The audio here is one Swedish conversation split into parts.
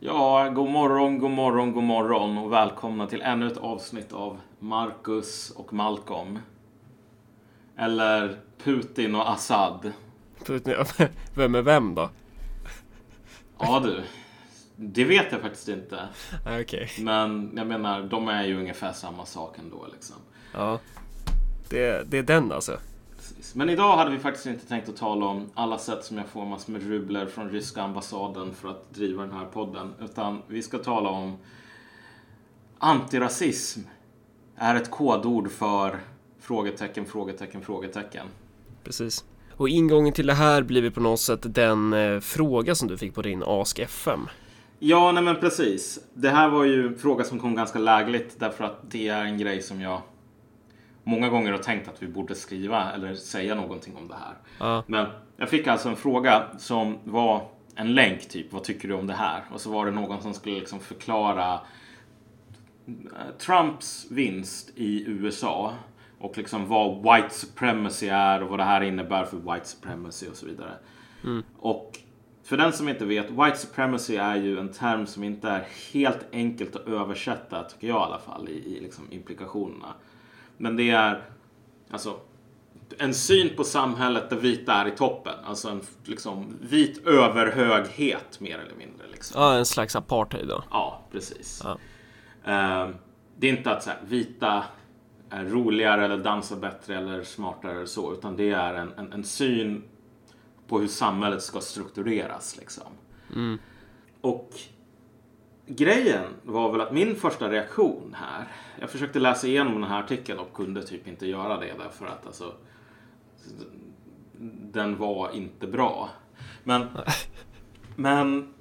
Ja, god morgon, god morgon, god morgon och välkomna till ännu ett avsnitt av Marcus och Malcolm. Eller Putin och Assad. Putin, vem är vem då? Ja du, det vet jag faktiskt inte. Ah, Okej. Men jag menar, de är ju ungefär samma sak ändå liksom. Ja. Det, det är den alltså. Precis. Men idag hade vi faktiskt inte tänkt att tala om alla sätt som jag får massor med rubler från ryska ambassaden för att driva den här podden. Utan vi ska tala om antirasism är ett kodord för frågetecken, frågetecken, frågetecken. Precis. Och ingången till det här blir vi på något sätt den eh, fråga som du fick på din Ask FM. Ja, nej men precis. Det här var ju en fråga som kom ganska lägligt därför att det är en grej som jag många gånger har tänkt att vi borde skriva eller säga någonting om det här. Ja. Men jag fick alltså en fråga som var en länk typ. Vad tycker du om det här? Och så var det någon som skulle liksom förklara eh, Trumps vinst i USA och liksom vad white supremacy är och vad det här innebär för white supremacy och så vidare. Och för den som inte vet, white supremacy är ju en term som inte är helt enkelt att översätta, tycker jag i alla fall, i, i liksom implikationerna. Men det är alltså en syn på samhället där vita är i toppen. Alltså en liksom, vit överhöghet mer eller mindre. Liksom. Ja, en slags apartheid då. Ja, precis. Ja. Eh, det är inte att så här, vita är roligare eller dansar bättre eller smartare eller så, utan det är en, en, en syn på hur samhället ska struktureras. Liksom. Och grejen var väl att min första reaktion här, jag försökte läsa igenom den här artikeln och kunde typ inte göra det därför att alltså, den var inte bra. Men, men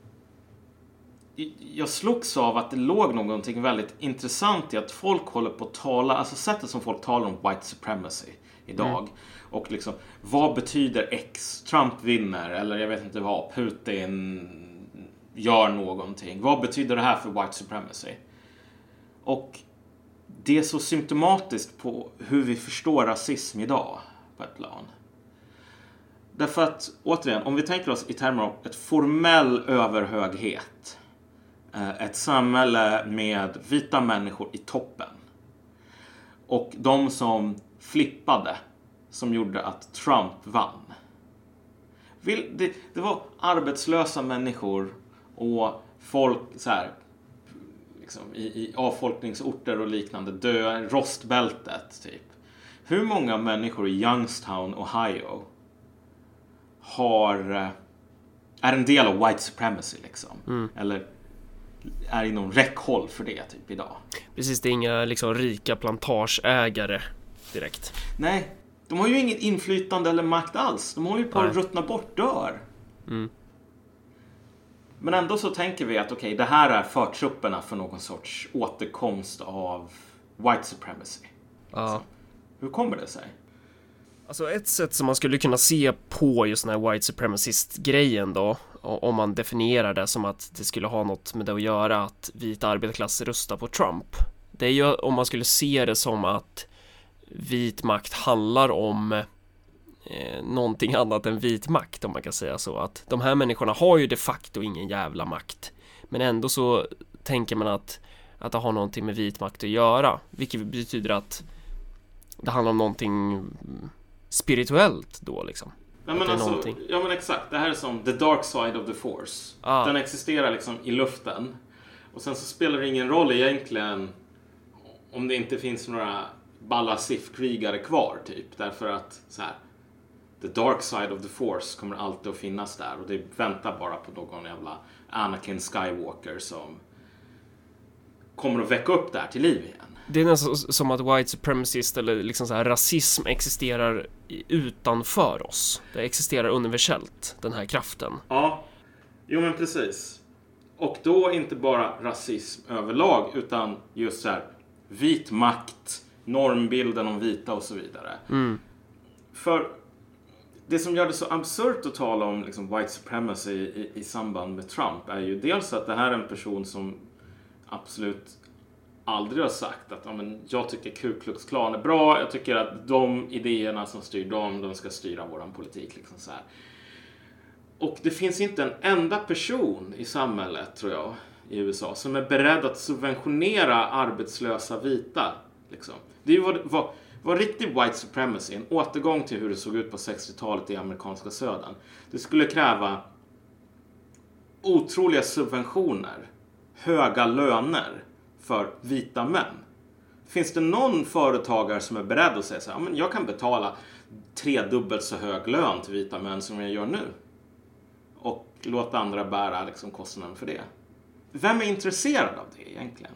jag slogs av att det låg någonting väldigt intressant i att folk håller på att tala, alltså sättet som folk talar om white supremacy idag. Och liksom, vad betyder X? Trump vinner, eller jag vet inte vad, Putin gör någonting. Vad betyder det här för white supremacy? Och det är så symptomatiskt på hur vi förstår rasism idag på ett plan. Därför att, återigen, om vi tänker oss i termer av ett formell överhöghet. Eh, ett samhälle med vita människor i toppen. Och de som flippade, som gjorde att Trump vann. Det var arbetslösa människor och folk så här, liksom, i, i avfolkningsorter och liknande, dö, rostbältet typ. Hur många människor i Youngstown, Ohio har, eh, är en del av white supremacy liksom? Eller är inom räckhåll för det typ idag? Precis, det är inga liksom rika plantageägare direkt. Nej, de har ju inget inflytande eller makt alls. De håller ju på att ruttna bort, dör. Mm. Men ändå så tänker vi att okej, det här är förtrupperna för någon sorts återkomst av white supremacy. Ja. Hur kommer det sig? Alltså ett sätt som man skulle kunna se på just den här white supremacist-grejen då, om man definierar det som att det skulle ha något med det att göra att vita arbetarklass röstar på Trump. Det är ju om man skulle se det som att vit makt handlar om eh, någonting annat än vit makt om man kan säga så. Att de här människorna har ju de facto ingen jävla makt. Men ändå så tänker man att, att det har någonting med vit makt att göra. Vilket betyder att det handlar om någonting spirituellt då liksom. Ja men, alltså, någonting. ja men exakt, det här är som the dark side of the force. Ah. Den existerar liksom i luften. Och sen så spelar det ingen roll egentligen om det inte finns några balla krigare kvar typ. Därför att så här, the dark side of the force kommer alltid att finnas där och det väntar bara på någon jävla Anakin Skywalker som kommer att väcka upp det här till liv igen. Det är nästan som att white supremacist eller liksom så här rasism existerar utanför oss. Det existerar universellt, den här kraften. Ja, jo men precis. Och då inte bara rasism överlag utan just så här vit makt, normbilden om vita och så vidare. För det som gör det så absurt att tala om liksom, white supremacy i, i samband med Trump är ju dels att det här är en person som absolut aldrig har sagt att ja, men, jag tycker Ku Klux Klan är bra. Jag tycker att de idéerna som styr dem, de ska styra våran politik. Liksom så här. Och det finns inte en enda person i samhället, tror jag, i USA som är beredd att subventionera arbetslösa vita. Liksom. Det är ju vad, vad, vad riktig white supremacy, en återgång till hur det såg ut på 60-talet i amerikanska södern. Det skulle kräva otroliga subventioner, höga löner för vita män. Finns det någon företagare som är beredd att säga så här, men jag kan betala tredubbelt så hög lön till vita män som jag gör nu? Och låta andra bära liksom, kostnaden för det. Vem är intresserad av det egentligen?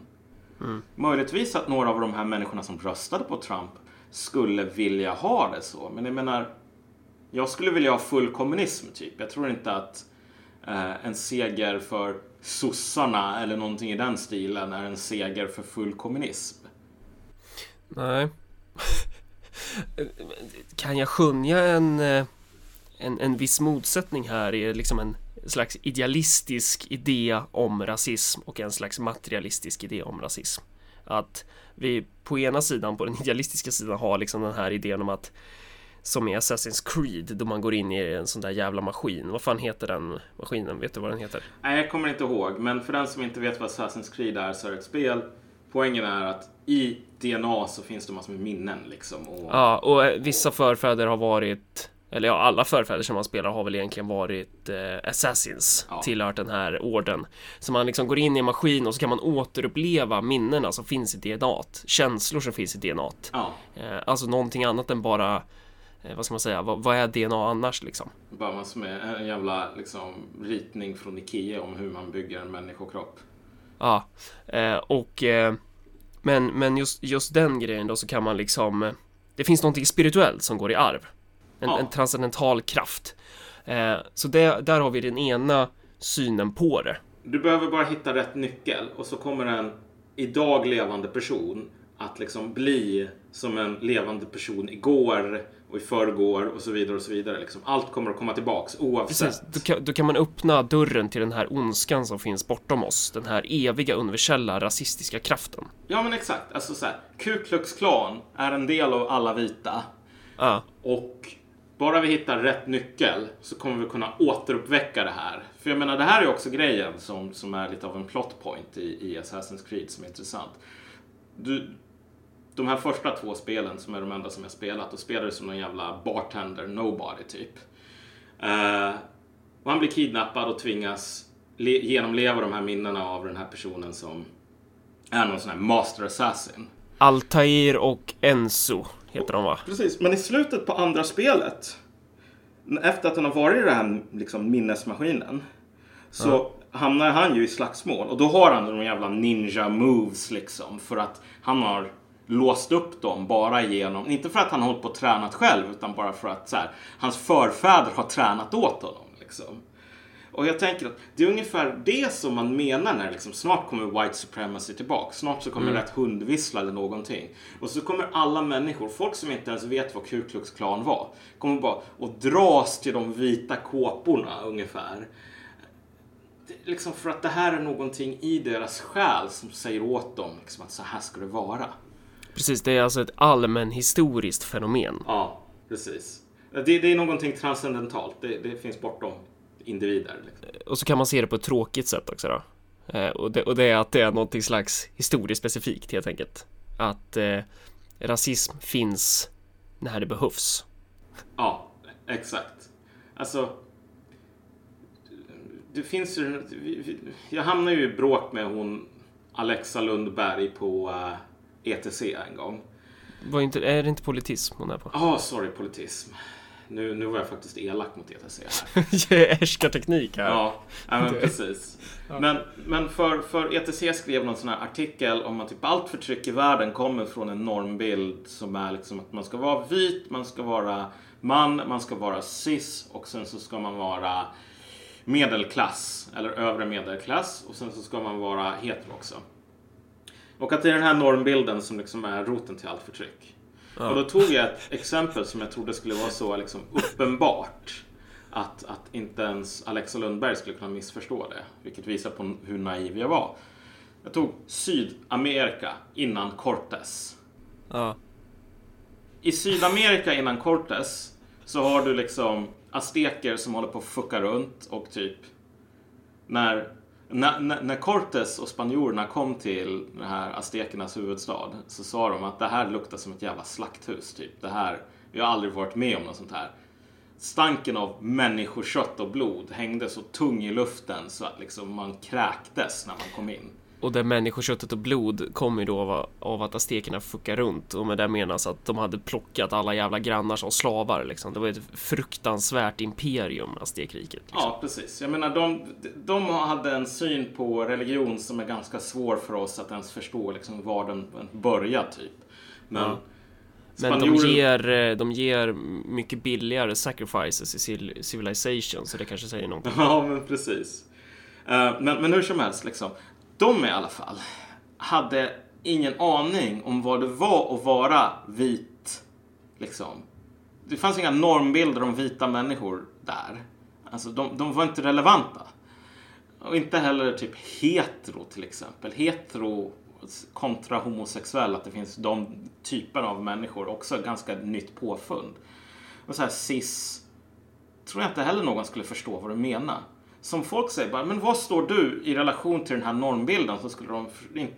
Mm. Möjligtvis att några av de här människorna som röstade på Trump skulle vilja ha det så. Men jag menar, jag skulle vilja ha full kommunism typ. Jag tror inte att eh, en seger för sossarna eller någonting i den stilen är en seger för full kommunism. Nej. kan jag skönja en, eh, en, en viss motsättning här i liksom en slags idealistisk idé om rasism och en slags materialistisk idé om rasism. Att vi på ena sidan, på den idealistiska sidan, har liksom den här idén om att som i Assassin's Creed då man går in i en sån där jävla maskin. Vad fan heter den maskinen? Vet du vad den heter? Nej, jag kommer inte ihåg. Men för den som inte vet vad Assassin's Creed är så är det ett spel. Poängen är att i DNA så finns det massor med minnen liksom. Och... Ja, och eh, vissa förfäder har varit eller ja, alla förfäder som man spelar har väl egentligen varit eh, Assassins, ja. tillhört den här orden. Så man liksom går in i en maskin och så kan man återuppleva minnena som finns i DNA, känslor som finns i DNA. Ja. Eh, alltså någonting annat än bara eh, vad ska man säga, vad, vad, är DNA annars liksom? Bara massor med en jävla liksom, ritning från Ikea om hur man bygger en människokropp. Ja, eh, och eh, men, men just, just den grejen då så kan man liksom eh, Det finns någonting spirituellt som går i arv en, ja. en transcendental kraft. Eh, så det, där har vi den ena synen på det. Du behöver bara hitta rätt nyckel och så kommer en idag levande person att liksom bli som en levande person igår och i förrgår och så vidare och så vidare. Liksom. Allt kommer att komma tillbaks oavsett. Precis. Då kan, då kan man öppna dörren till den här ondskan som finns bortom oss. Den här eviga universella rasistiska kraften. Ja men exakt. Alltså så här, Ku Klux Klan är en del av alla vita. Ja. Och bara vi hittar rätt nyckel så kommer vi kunna återuppväcka det här. För jag menar, det här är också grejen som, som är lite av en plot point i, i Assassin's Creed som är intressant. Du, de här första två spelen som är de enda som jag spelat, då spelar du som någon jävla bartender, nobody typ. Uh, och han blir kidnappad och tvingas genomleva de här minnena av den här personen som är någon sån här master assassin. Altair och Enzo heter de va? Precis, men i slutet på andra spelet, efter att han har varit i den här liksom, minnesmaskinen, så ja. hamnar han ju i slagsmål. Och då har han de jävla ninja moves liksom, för att han har låst upp dem bara genom, inte för att han har hållit på och tränat själv, utan bara för att så här, hans förfäder har tränat åt honom. Liksom. Och jag tänker att det är ungefär det som man menar när liksom, snart kommer white supremacy tillbaka. Snart så kommer mm. rätt hundvissla eller någonting. Och så kommer alla människor, folk som inte ens vet vad Ku Klux Klan var, kommer bara att dras till de vita kåporna ungefär. liksom för att det här är någonting i deras själ som säger åt dem liksom, att så här ska det vara. Precis, det är alltså ett allmänhistoriskt fenomen. Ja, precis. Det, det är någonting transcendentalt. Det, det finns bortom individer. Liksom. Och så kan man se det på ett tråkigt sätt också då. Eh, och, det, och det är att det är någonting slags historiskt specifikt helt enkelt. Att eh, rasism finns när det behövs. Ja, exakt. Alltså. Det finns ju. Jag hamnade ju i bråk med hon Alexa Lundberg på uh, eh, ETC en gång. Var inte, är det inte politism hon är på? Ja, oh, sorry, politism. Nu, nu var jag faktiskt elak mot ETC här. Härskarteknik här. Ja, ja men precis. Ja. Men, men för, för ETC skrev någon sån här artikel om att typ allt förtryck i världen kommer från en normbild som är liksom att man ska vara vit, man ska vara man, man ska vara cis och sen så ska man vara medelklass eller övre medelklass och sen så ska man vara hetero också. Och att det är den här normbilden som liksom är roten till allt förtryck. Ja. Och då tog jag ett exempel som jag trodde skulle vara så liksom uppenbart att, att inte ens Alexa Lundberg skulle kunna missförstå det. Vilket visar på hur naiv jag var. Jag tog Sydamerika innan Cortés. Ja. I Sydamerika innan Cortés så har du liksom azteker som håller på att fucka runt och typ när, när, när när Cortes och spanjorerna kom till den här aztekernas huvudstad så sa de att det här luktar som ett jävla slakthus typ. Det här, vi har aldrig varit med om något sånt här. Stanken av människokött och blod hängde så tung i luften så att liksom man kräktes när man kom in. Och det människoköttet och blod kommer ju då av, av att aztekerna fuckar runt och med det menas att de hade plockat alla jävla grannar som slavar liksom. Det var ett fruktansvärt imperium, aztekriket. Liksom. Ja, precis. Jag menar, de, de hade en syn på religion som är ganska svår för oss att ens förstå liksom, var den börjar, typ. Men, Ja. Men de spanjorer- ger, eh, de ger mycket billigare sacrifices i Civil- Civilization, så det kanske säger någonting. Ja, men precis. Eh, men, men hur som helst, liksom. De i alla fall hade ingen aning om vad det var att vara vit. Liksom. Det fanns inga normbilder om vita människor där. Alltså, de, de var inte relevanta. Och inte heller typ hetero till exempel. Hetero kontra homosexuell, att det finns de typerna av människor, också ganska nytt påfund. Och så här cis, tror jag inte heller någon skulle förstå vad du menar. Som folk säger bara, men vad står du i relation till den här normbilden? Så skulle de inte,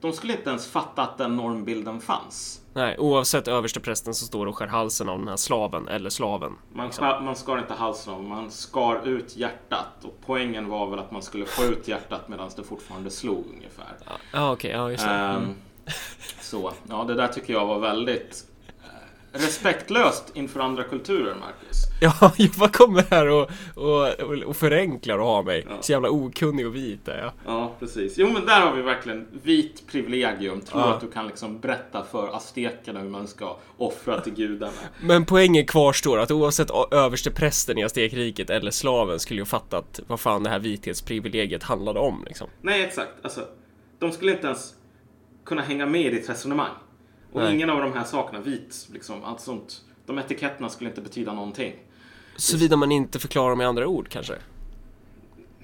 de skulle inte ens fatta att den normbilden fanns. Nej, oavsett översteprästen som står och skär halsen av den här slaven eller slaven. Man, skar, man skar inte halsen av, man skar ut hjärtat. Och poängen var väl att man skulle få ut hjärtat medan det fortfarande slog ungefär. Ja, okej, ja just det. Ehm, Mm. Så, ja det där tycker jag var väldigt respektlöst inför andra kulturer, Marcus. Ja, jag kommer här och, och, och, förenklar och har mig. Ja. Så jävla okunnig och vit är jag. Ja, precis. Jo, men där har vi verkligen vit privilegium. Tror Ja. att du kan liksom berätta för aztekerna hur man ska offra till gudarna. Men poängen kvarstår att oavsett ö- översteprästen i Aztekriket eller slaven skulle ju fattat vad fan det här vithetsprivilegiet handlade om liksom. Nej, exakt. Alltså, de skulle inte ens kunna hänga med i ditt resonemang. Och Nej. ingen av de här sakerna, vit, liksom, allt sånt. De etiketterna skulle inte betyda någonting. Såvida man inte förklarar med andra ord kanske.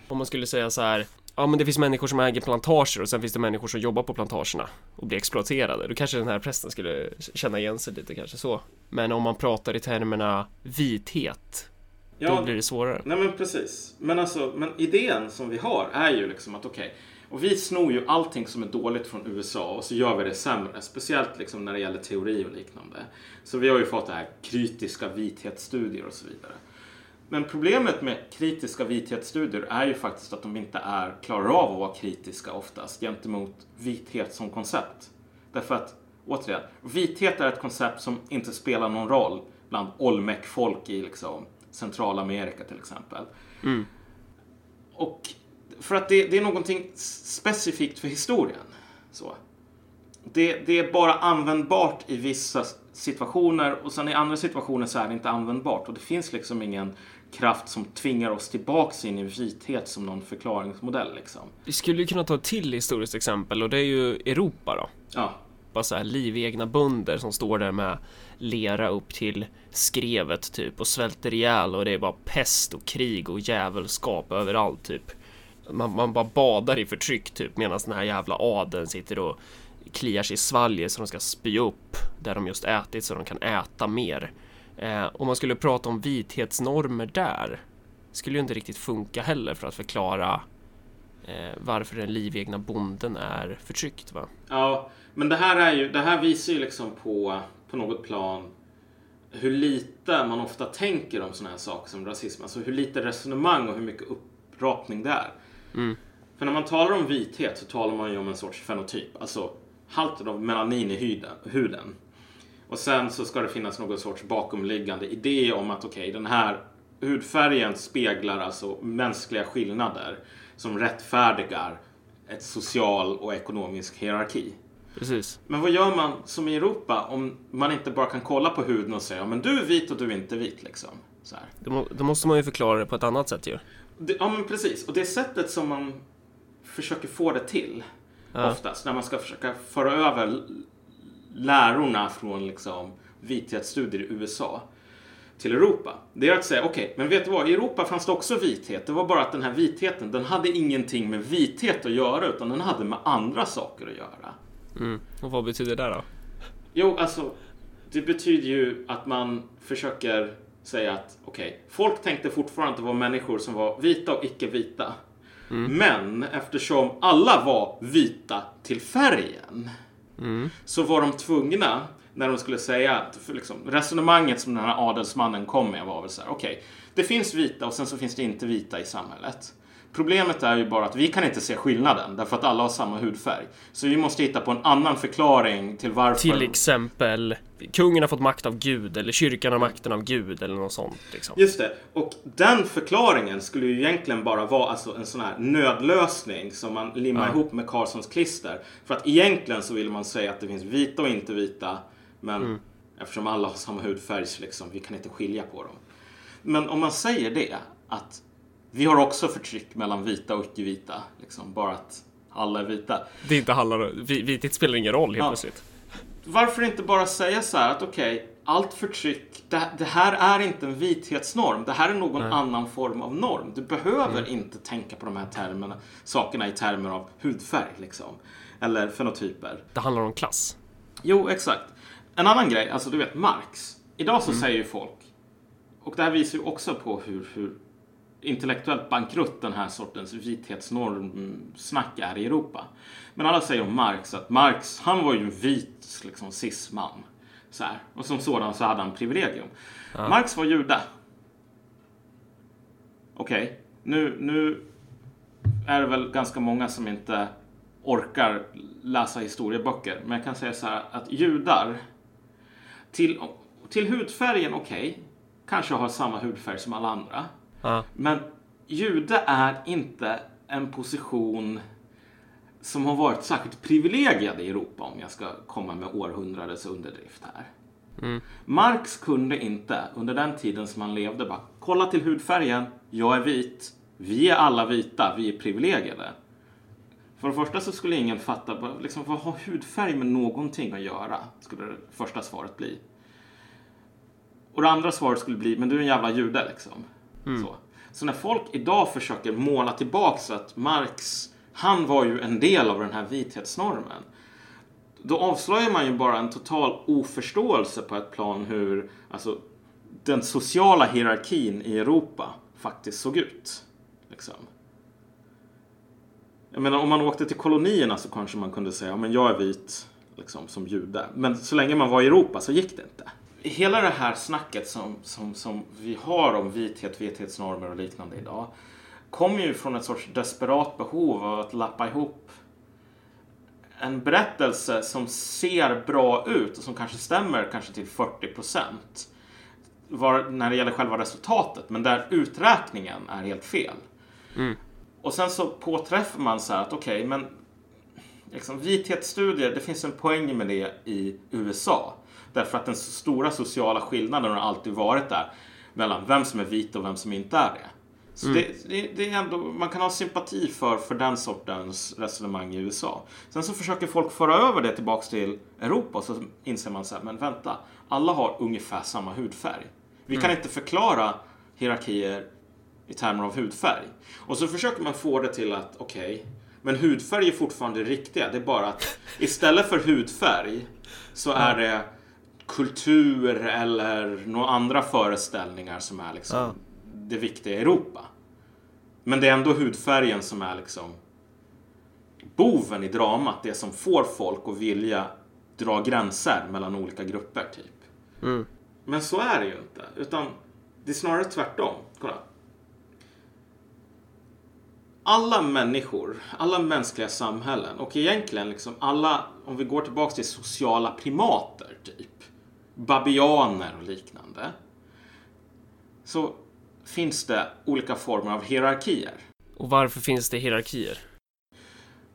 Om man skulle säga så här. Ja men det finns människor som äger plantager och sen finns det människor som jobbar på plantagerna och blir exploaterade. Då kanske den här prästen skulle känna igen sig lite kanske så. Men om man pratar i termerna vithet, då blir det svårare. Nej men precis. Men alltså, men idén som vi har är ju liksom att okej, och vi snor ju allting som är dåligt från USA och så gör vi det sämre. Speciellt liksom när det gäller teori och liknande. Så vi har ju fått det här kritiska vithetsstudier och så vidare. Men problemet med kritiska vithetsstudier är ju faktiskt att de inte är klarar av att vara kritiska oftast gentemot vithet som koncept. Därför att, återigen, vithet är ett koncept som inte spelar någon roll bland olmec-folk i liksom Centralamerika till exempel. Och för att det, det är någonting specifikt för historien. Så. Det, det är bara användbart i vissa situationer och sen i andra situationer så är det inte användbart. Och det finns liksom ingen kraft som tvingar oss tillbaks in i vithet som någon förklaringsmodell. Liksom. Vi skulle ju kunna ta ett till historiskt exempel och det är ju Europa då. Ja, Bara så här livegna bönder som står där med lera upp till skrevet typ och svälter ihjäl och det är bara pest och krig och djävulskap överallt typ. Man, man bara badar i förtryck typ medan den här jävla adeln sitter och kliar sig i svalget så de ska spy upp där de just ätit så de kan äta mer. Eh, om man skulle prata om vithetsnormer där skulle ju inte riktigt funka heller för att förklara eh, varför den livegna bonden är förtryckt va? Ja, men det här, är ju, det här visar ju liksom på, på något plan hur lite man ofta tänker om sådana här saker som rasism. Alltså hur lite resonemang och hur mycket upprapning det är. För när man talar om vithet så talar man ju om en sorts fenotyp. Alltså halten av melanin i huden. Och sen så ska det finnas någon sorts bakomliggande idé om att okej, den här hudfärgen speglar alltså mänskliga skillnader som rättfärdigar ett social och ekonomisk hierarki. Precis. Men vad gör man som i Europa om man inte bara kan kolla på huden och säga men du är vit och du är inte vit liksom. Så. Då, då måste man ju förklara det på ett annat sätt ju. Det, ja men precis. Och det sättet som man försöker få det till Ja. oftast när man ska försöka föra över lärorna från liksom vithetsstudier i USA till Europa. Det är att säga okej, men vet du vad? I Europa fanns det också vithet. Det var bara att den här vitheten, den hade ingenting med vithet att göra utan den hade med andra saker att göra. Mm. Och vad betyder det då? Jo, alltså det betyder ju att man försöker säga att okej, okay, folk tänkte fortfarande att det var människor som var vita och icke vita. Mm. Men eftersom alla var vita till färgen mm. så var de tvungna när de skulle säga, liksom, resonemanget som den här adelsmannen kom med var väl så här, okej, okay, det finns vita och sen så finns det inte vita i samhället. Problemet är ju bara att vi kan inte se skillnaden därför att alla har samma hudfärg. Så vi måste hitta på en annan förklaring till varför. Till exempel kungen har fått makt av Gud eller kyrkan har makten av Gud eller något sånt. Liksom. Just det. Och den förklaringen skulle ju egentligen bara vara alltså en sån här nödlösning som man limmar ja. ihop med Karlssons klister. För att egentligen så vill man säga att det finns vita och inte vita. Men mm. eftersom alla har samma hudfärg så liksom, vi kan inte skilja på dem. Men om man säger det, att vi har också förtryck mellan vita och icke-vita. Liksom, bara att alla är vita. Det är inte handlar Vithet spelar ingen roll helt ja. plötsligt. Varför inte bara säga så här att okej, okay, allt förtryck, det, det, här är inte en vithetsnorm. Det här är någon Nej. annan form av norm. Du behöver mm. inte tänka på de här termerna, sakerna i termer av hudfärg liksom. Eller fenotyper. Det handlar om klass. Jo, exakt. En annan grej, alltså du vet Marx. Idag så mm. säger ju folk, och det här visar ju också på hur, hur intellektuellt bankrutt den här sortens vithetsnormsnack är i Europa. Men alla säger om Marx att Marx, han var ju en vit liksom, cis-man. Så här. Och som sådan så hade han privilegium. Ja. Marx var jude. Okej, okay. nu, nu är det väl ganska många som inte orkar läsa historieböcker. Men jag kan säga så här att judar till, till hudfärgen, okej, okay, kanske har samma hudfärg som alla andra. Ja. Men jude är inte en position som har varit särskilt privilegierad i Europa om jag ska komma med århundradets underdrift här. Mm. Marx kunde inte under den tiden som han levde bara kolla till hudfärgen, jag är vit, vi är alla vita, vi är privilegierade. För det första så skulle ingen fatta, liksom, vad har hudfärg med någonting att göra? Skulle det första svaret bli. Och det andra svaret skulle bli, men du är en jävla jude liksom. Mm. Så. så när folk idag försöker måla tillbaks att Marx, han var ju en del av den här vithetsnormen. Då avslöjar man ju bara en total oförståelse på ett plan hur alltså, den sociala hierarkin i Europa faktiskt såg ut. Liksom. Jag menar, om man åkte till kolonierna så kanske man kunde säga, men jag är vit liksom, som jude. Men så länge man var i Europa så gick det inte hela det här snacket som, som, som vi har om vithet, vithetsnormer och liknande idag kommer ju från ett sorts desperat behov av att lappa ihop en berättelse som ser bra ut och som kanske stämmer kanske till 40 procent när det gäller själva resultatet, men där uträkningen är helt fel. Mm. Och sen så påträffar man så här att okej, okay, men liksom, vithetsstudier, det finns en poäng med det i USA. Därför att den stora sociala skillnaden har alltid varit där mellan vem som är vit och vem som inte är det. Så mm. det, det, det, är ändå, man kan ha sympati för, för den sortens resonemang i USA. Sen så försöker folk föra över det tillbaks till Europa så inser man så här, men vänta, alla har ungefär samma hudfärg. Vi mm. kan inte förklara hierarkier i termer av hudfärg. Och så försöker man få det till att, okej, okay, men hudfärg är fortfarande riktiga. Det är bara att istället för hudfärg så är det kultur eller några andra föreställningar som är liksom ja. det viktiga i Europa. Men det är ändå hudfärgen som är liksom boven i dramat. Det som får folk att vilja dra gränser mellan olika grupper typ. Mm. Men så är det ju inte. Utan det är snarare tvärtom. Kolla. Alla människor, alla mänskliga samhällen och egentligen liksom alla, om vi går tillbaka till sociala primater typ babianer och liknande så finns det olika former av hierarkier. Och varför finns det hierarkier?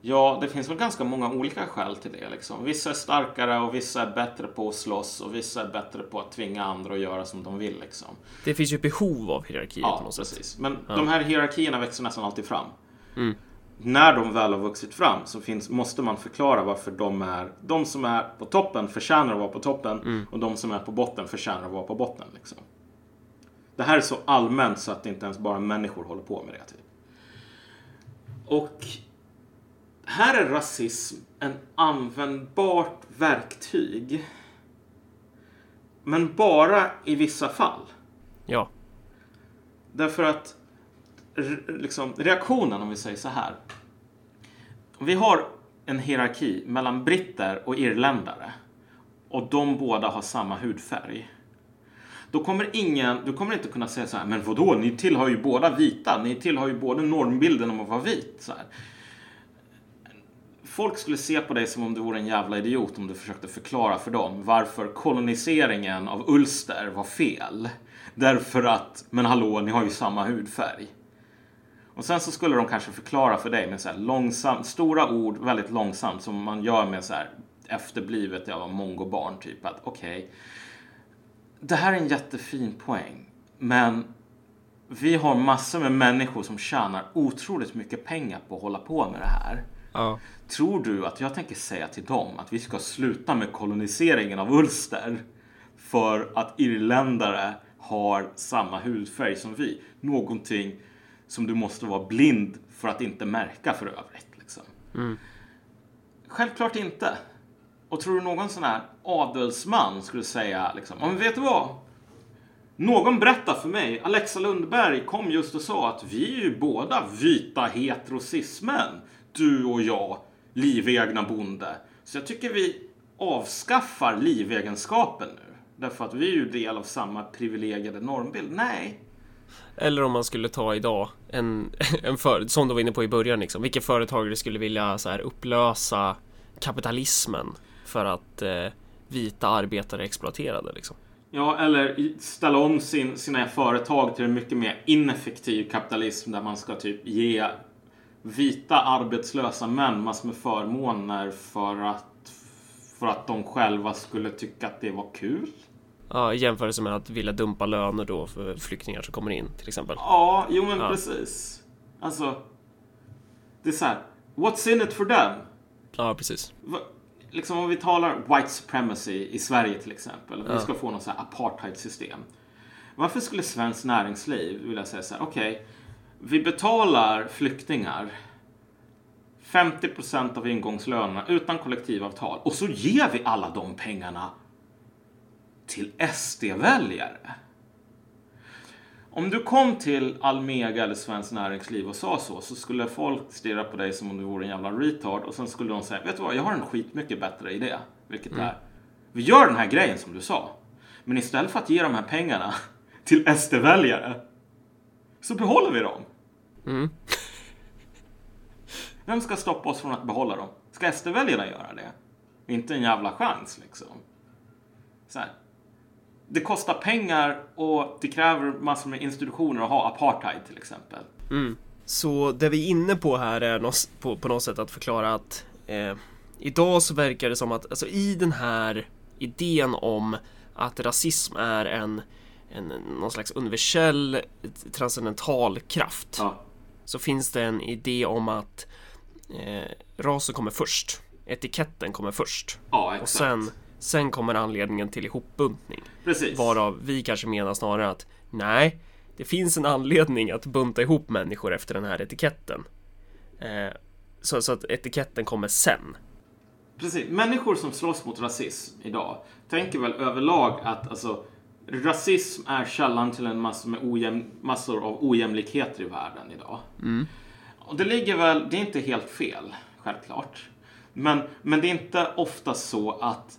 Ja, det finns väl ganska många olika skäl till det. Liksom. Vissa är starkare och vissa är bättre på att slåss och vissa är bättre på att tvinga andra att göra som de vill. Liksom. Det finns ju behov av hierarkier ja, på något precis. sätt. Men ja. de här hierarkierna växer nästan alltid fram. Mm när de väl har vuxit fram så finns, måste man förklara varför de är de som är på toppen förtjänar att vara på toppen mm. och de som är på botten förtjänar att vara på botten. Liksom. Det här är så allmänt så att inte ens bara människor håller på med det. Typ. Och här är rasism en användbart verktyg. Men bara i vissa fall. Ja. Därför att liksom, reaktionen, om vi säger så här. Vi har en hierarki mellan britter och irländare. Och de båda har samma hudfärg. Då kommer ingen, du kommer inte kunna säga så här, men vadå, ni tillhör ju båda vita, ni tillhör ju både normbilden om att vara vit. Så här. Folk skulle se på dig som om du vore en jävla idiot om du försökte förklara för dem varför koloniseringen av Ulster var fel. Därför att, men hallå, ni har ju samma hudfärg. Och sen så skulle de kanske förklara för dig med så här långsamt, stora ord väldigt långsamt som man gör med så här efterblivet av mongobarn typ att okej, okay, det här är en jättefin poäng, men vi har massor med människor som tjänar otroligt mycket pengar på att hålla på med det här. Ja. Tror du att jag tänker säga till dem att vi ska sluta med koloniseringen av Ulster för att irländare har samma hudfärg som vi? Någonting som du måste vara blind för att inte märka för övrigt. Liksom. Mm. Självklart inte. Och tror du någon sån här adelsman skulle säga liksom, men vet du vad? Någon berättar för mig, Alexa Lundberg kom just och sa att vi är ju båda vita heterosismen. Du och jag, livegna bonde. Så jag tycker vi avskaffar livegenskapen nu. Därför att vi är ju del av samma privilegierade normbild. Nej, eller om man skulle ta idag en, en för, som du var inne på i början, liksom, vilka företagare skulle vilja så här, upplösa kapitalismen för att eh, vita arbetare exploaterade liksom. Ja, eller ställa om sin, sina företag till en mycket mer ineffektiv kapitalism där man ska typ ge vita arbetslösa män massor med förmåner för att, för att de själva skulle tycka att det var kul. Ja, i jämförelse med att vilja dumpa löner då för flyktingar som kommer in till exempel. Ja, jo men ja. precis. Alltså, det är så här. What's in it for them? Ja, precis. Liksom om vi talar white supremacy i Sverige till exempel. Ja. Vi ska få något så här apartheidsystem. Varför skulle svenskt näringsliv vilja säga så här, okej, okay, vi betalar flyktingar 50% av ingångslönerna utan kollektivavtal och så ger vi alla de pengarna till SD-väljare. Om du kom till Almega eller Svenskt Näringsliv och sa så, så skulle folk stirra på dig som om du vore en jävla retard och sen skulle de säga, vet du vad, jag har en skitmycket bättre idé. Vilket mm. är, vi gör den här grejen som du sa. Men istället för att ge de här pengarna till SD-väljare så behåller vi dem. Mm. Vem ska stoppa oss från att behålla dem? Ska SD-väljarna göra det? Inte en jävla chans liksom. Så här det kostar pengar och det kräver massor med institutioner att ha apartheid till exempel. Mm. Så det vi är inne på här är något, på, på något sätt att förklara att eh, idag så verkar det som att alltså, i den här idén om att rasism är en, en någon slags universell transcendental kraft ja. så finns det en idé om att eh, rasen kommer först. Etiketten kommer först. Ja. Och sen Sen kommer anledningen till ihopbuntning. Precis. Varav vi kanske menar snarare att nej, det finns en anledning att bunta ihop människor efter den här etiketten. Eh, så, så att etiketten kommer sen. Precis. Människor som slåss mot rasism idag tänker väl överlag att alltså, rasism är källan till en massa med ojäm, massor av ojämlikheter i världen idag. Mm. Och det ligger väl, det är inte helt fel, självklart. Men, men det är inte ofta så att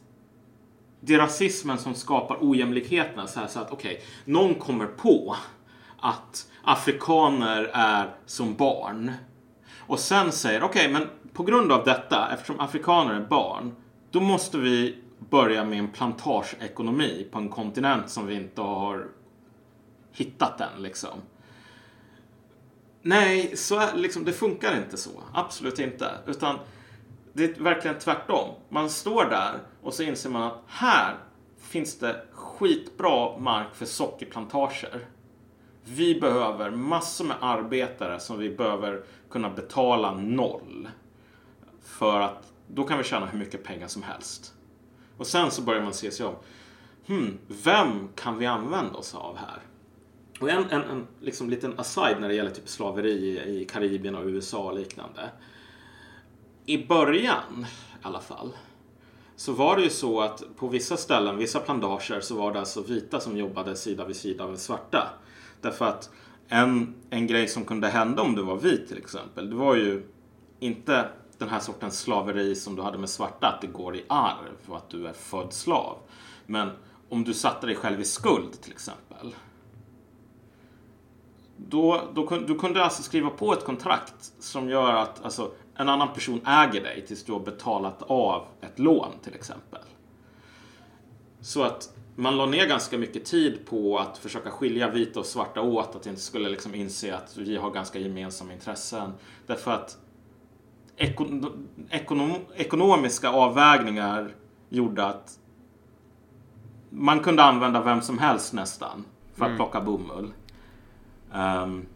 det är rasismen som skapar ojämlikheterna. Så, här, så att okej, okay, någon kommer på att afrikaner är som barn. Och sen säger okej, okay, men på grund av detta, eftersom afrikaner är barn, då måste vi börja med en plantageekonomi på en kontinent som vi inte har hittat än liksom. Nej, så är, liksom, det funkar inte så. Absolut inte. Utan det är verkligen tvärtom. Man står där och så inser man att här finns det skitbra mark för sockerplantager. Vi behöver massor med arbetare som vi behöver kunna betala noll. För att då kan vi tjäna hur mycket pengar som helst. Och sen så börjar man se sig om. Hmm, vem kan vi använda oss av här? Och en, en, en liksom liten aside när det gäller typ slaveri i Karibien och USA och liknande. I början i alla fall så var det ju så att på vissa ställen, vissa plantager, så var det alltså vita som jobbade sida vid sida med svarta. Därför att en, en grej som kunde hända om du var vit till exempel, det var ju inte den här sortens slaveri som du hade med svarta, att det går i arv och att du är född slav. Men om du satte dig själv i skuld till exempel. Då, då, du kunde alltså skriva på ett kontrakt som gör att alltså, en annan person äger dig tills du har betalat av ett lån till exempel. Så att man la ner ganska mycket tid på att försöka skilja vita och svarta åt, att inte skulle liksom inse att vi har ganska gemensamma intressen. Därför att ekonom, ekonomiska avvägningar gjorde att man kunde använda vem som helst nästan för att mm. plocka bomull. Um,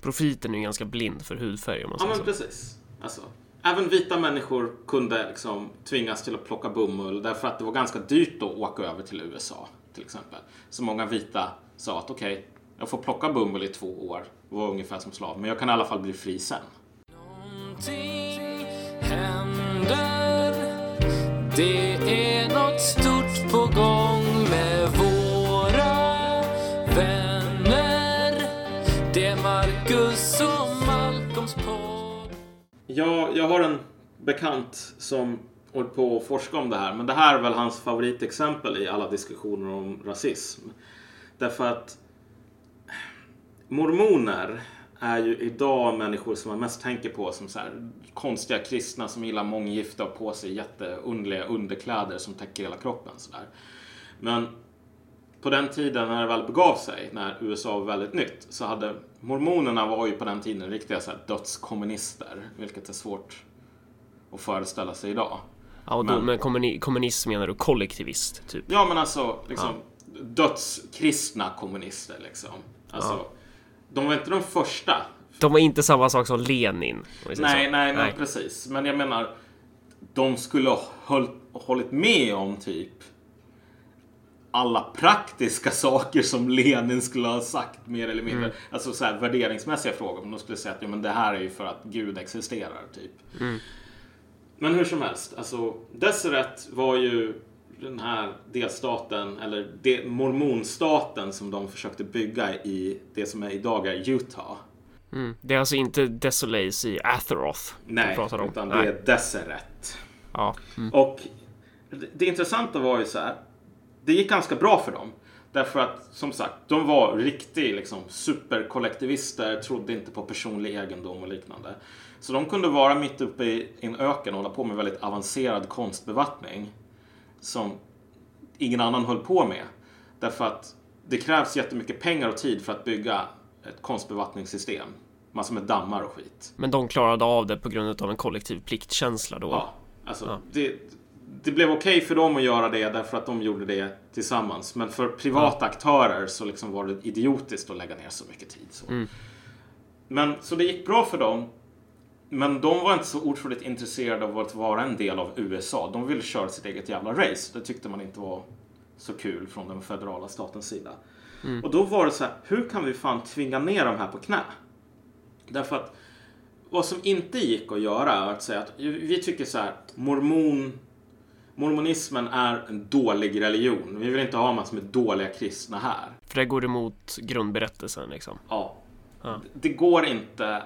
Profiten är ju ganska blind för hudfärg om man säger ja, men så. precis. Alltså, även vita människor kunde liksom tvingas till att plocka bomull därför att det var ganska dyrt att åka över till USA till exempel. Så många vita sa att okej, okay, jag får plocka bomull i två år och vara ungefär som slav, men jag kan i alla fall bli fri sen. Någonting händer. Det är något stort på gång jag, jag har en bekant som håller på att forska om det här. Men det här är väl hans favoritexempel i alla diskussioner om rasism. Därför att mormoner är ju idag människor som man mest tänker på som så här, konstiga kristna som gillar månggifte och på sig jätteunderliga underkläder som täcker hela kroppen. Så där. Men på den tiden när det väl begav sig, när USA var väldigt nytt, så hade mormonerna var ju på den tiden riktiga så här, dödskommunister, vilket är svårt att föreställa sig idag. Ja, och då, men, med kommuni kommunism menar du kollektivist? Typ. Ja, men alltså liksom, ja. dödskristna kommunister. Liksom. Alltså, ja. De var inte de första. De var inte samma sak som Lenin. Nej, nej, nej, nej, precis. Men jag menar, de skulle ha håll, hållit med om typ alla praktiska saker som Lenin skulle ha sagt mer eller mindre. Mm. Alltså så här värderingsmässiga frågor. Men de skulle säga att ja, men det här är ju för att Gud existerar. typ. Mm. Men hur som helst, alltså Deseret var ju den här delstaten, eller de, mormonstaten som de försökte bygga i det som är idag är Utah. Mm. Det är alltså inte Desolace i Atheroth Nej, pratar om. utan det är Deseret. Ja. Mm. Och det, det intressanta var ju så här, det gick ganska bra för dem. Därför att som sagt, de var riktiga liksom, superkollektivister, trodde inte på personlig egendom och liknande. Så de kunde vara mitt uppe i en öken och hålla på med väldigt avancerad konstbevattning som ingen annan höll på med. Därför att det krävs jättemycket pengar och tid för att bygga ett konstbevattningssystem. Massor med dammar och skit. Men de klarade av det på grund av en kollektiv pliktkänsla då? Ja, alltså ja. Det, det blev okej okay för dem att göra det därför att de gjorde det tillsammans. Men för privata aktörer så liksom var det idiotiskt att lägga ner så mycket tid. Så. Mm. Men så det gick bra för dem men de var inte så otroligt intresserade av att vara en del av USA. De ville köra sitt eget jävla race. Det tyckte man inte var så kul från den federala statens sida. Mm. Och då var det så här, hur kan vi fan tvinga ner de här på knä? Därför att vad som inte gick att göra är att säga att vi tycker så här, mormon, mormonismen är en dålig religion. Vi vill inte ha massor med dåliga kristna här. För det går emot grundberättelsen liksom? Ja. ja. Det går inte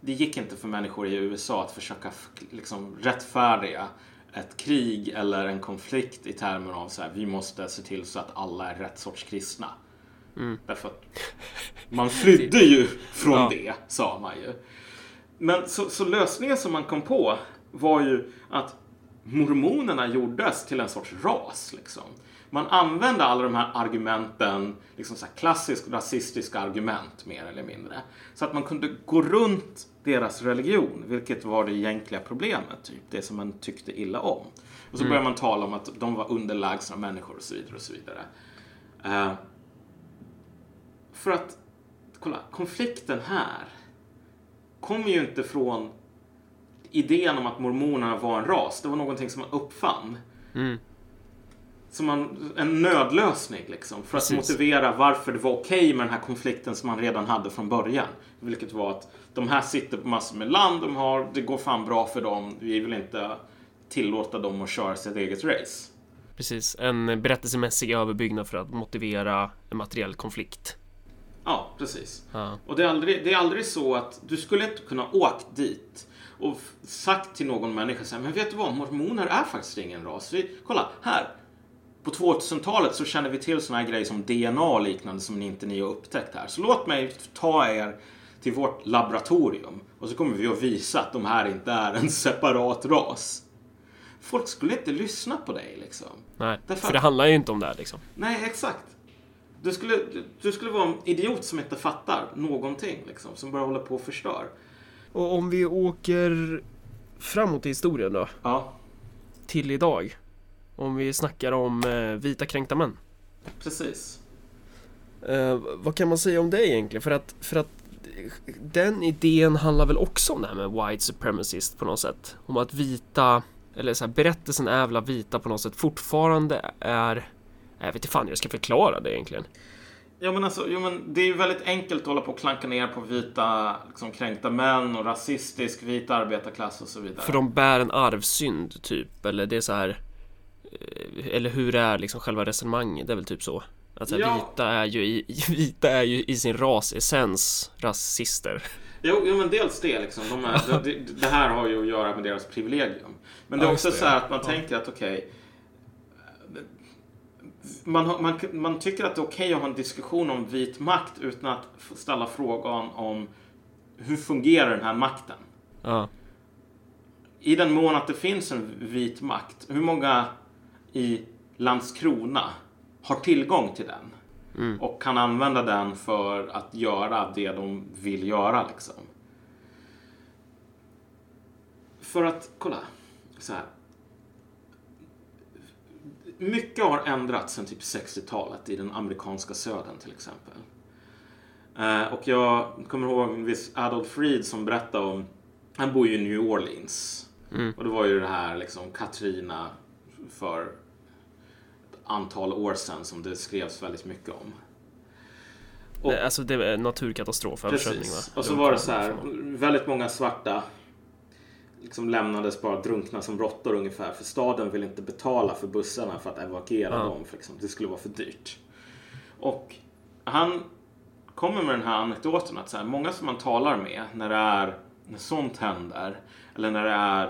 det gick inte för människor i USA att försöka liksom, rättfärdiga ett krig eller en konflikt i termer av så här, vi måste se till så att alla är rätt sorts kristna. Mm. Därför att man flydde ju från ja. det, sa man ju. Men så, så, lösningen som man kom på var ju att mormonerna gjordes till en sorts ras. Liksom man använde alla de här argumenten, liksom så klassiskt rasistiska argument mer eller mindre. Så att man kunde gå runt deras religion, vilket var det egentliga problemet, typ det som man tyckte illa om. Och så mm. började man tala om att de var underlägsna människor och så vidare och så vidare. Uh, för att, kolla, konflikten här kommer ju inte från idén om att mormonerna var en ras. Det var någonting som man uppfann. Mm som man, en nödlösning liksom, för Precis. att motivera varför det var okej okay med den här konflikten som man redan hade från början. Vilket var att de här sitter på massor med land de har, det går fan bra för dem, vi vill inte tillåta dem att köra sitt eget race. Precis, en berättelsemässig överbyggnad för att motivera en materiell konflikt. Ja, precis. Ja. Och det är, aldrig, det är aldrig så att du skulle inte kunna åkt dit och sagt till någon människa så här, men vet du vad, mormoner är faktiskt ingen ras. Vi, kolla, här. På 2000-talet så känner vi till såna här grejer som DNA och liknande som inte ni har upptäckt här. Så låt mig ta er till vårt laboratorium och så kommer vi att visa att de här inte är en separat ras. Folk skulle inte lyssna på dig liksom. Nej, Därför för det handlar ju inte om det här liksom. Nej, exakt. Du skulle, du skulle vara en idiot som inte fattar någonting, liksom, som bara håller på och förstör. Och om vi åker framåt i historien då, Ja, till idag. Om vi snackar om eh, vita kränkta män. precis. Eh, vad kan man säga om det egentligen? För att, för att den idén handlar väl också om det här med white supremacist på något sätt. Om att vita, eller så här, berättelsen är väl att vita på något sätt fortfarande är jag vet inte fan hur jag ska förklara det egentligen. Ja, men alltså, jo, men det är ju väldigt enkelt att hålla på och klanka ner på vita liksom, kränkta män och rasistisk vit arbetarklass och så vidare. För de bär en arvsynd typ, eller det är så här eh, Eller hur är liksom själva resonemanget, det är väl typ så Att så här, Ja. vita är ju i, vita är ju i sin rasessens rasister Jo, jo, men dels det liksom. De är, det, det här har ju att göra med deras privilegium. Men det är Ja, också så här att man Ja. tänker att okej. Man, har- man, man tycker att det är okej att ha en diskussion om vit makt utan att ställa frågan om hur fungerar den här makten? Ja, I den mån att det finns en vit makt, hur många i Landskrona har tillgång till den? Mm. Och kan använda den för att göra det de vill göra liksom. För att, kolla. Så här. Mycket har ändrats sedan typ 60-talet i den amerikanska södern till exempel. Eh, och jag kommer ihåg en viss Adolf Fried som berättade om, han bor ju i New Orleans. Mm. Och det var ju det här liksom Katrina för ett antal år sedan som det skrevs väldigt mycket om. Och- alltså det är naturkatastrof översättning va? Precis. Och så var det så här, väldigt många svarta liksom lämnades bara drunkna som råttor ungefär. För staden vill inte betala för bussarna för att evakuera Ja. dem. För liksom, det skulle vara för dyrt. Och han kommer med den här anekdoten att så här, många som man talar med när det är när sånt händer eller när det är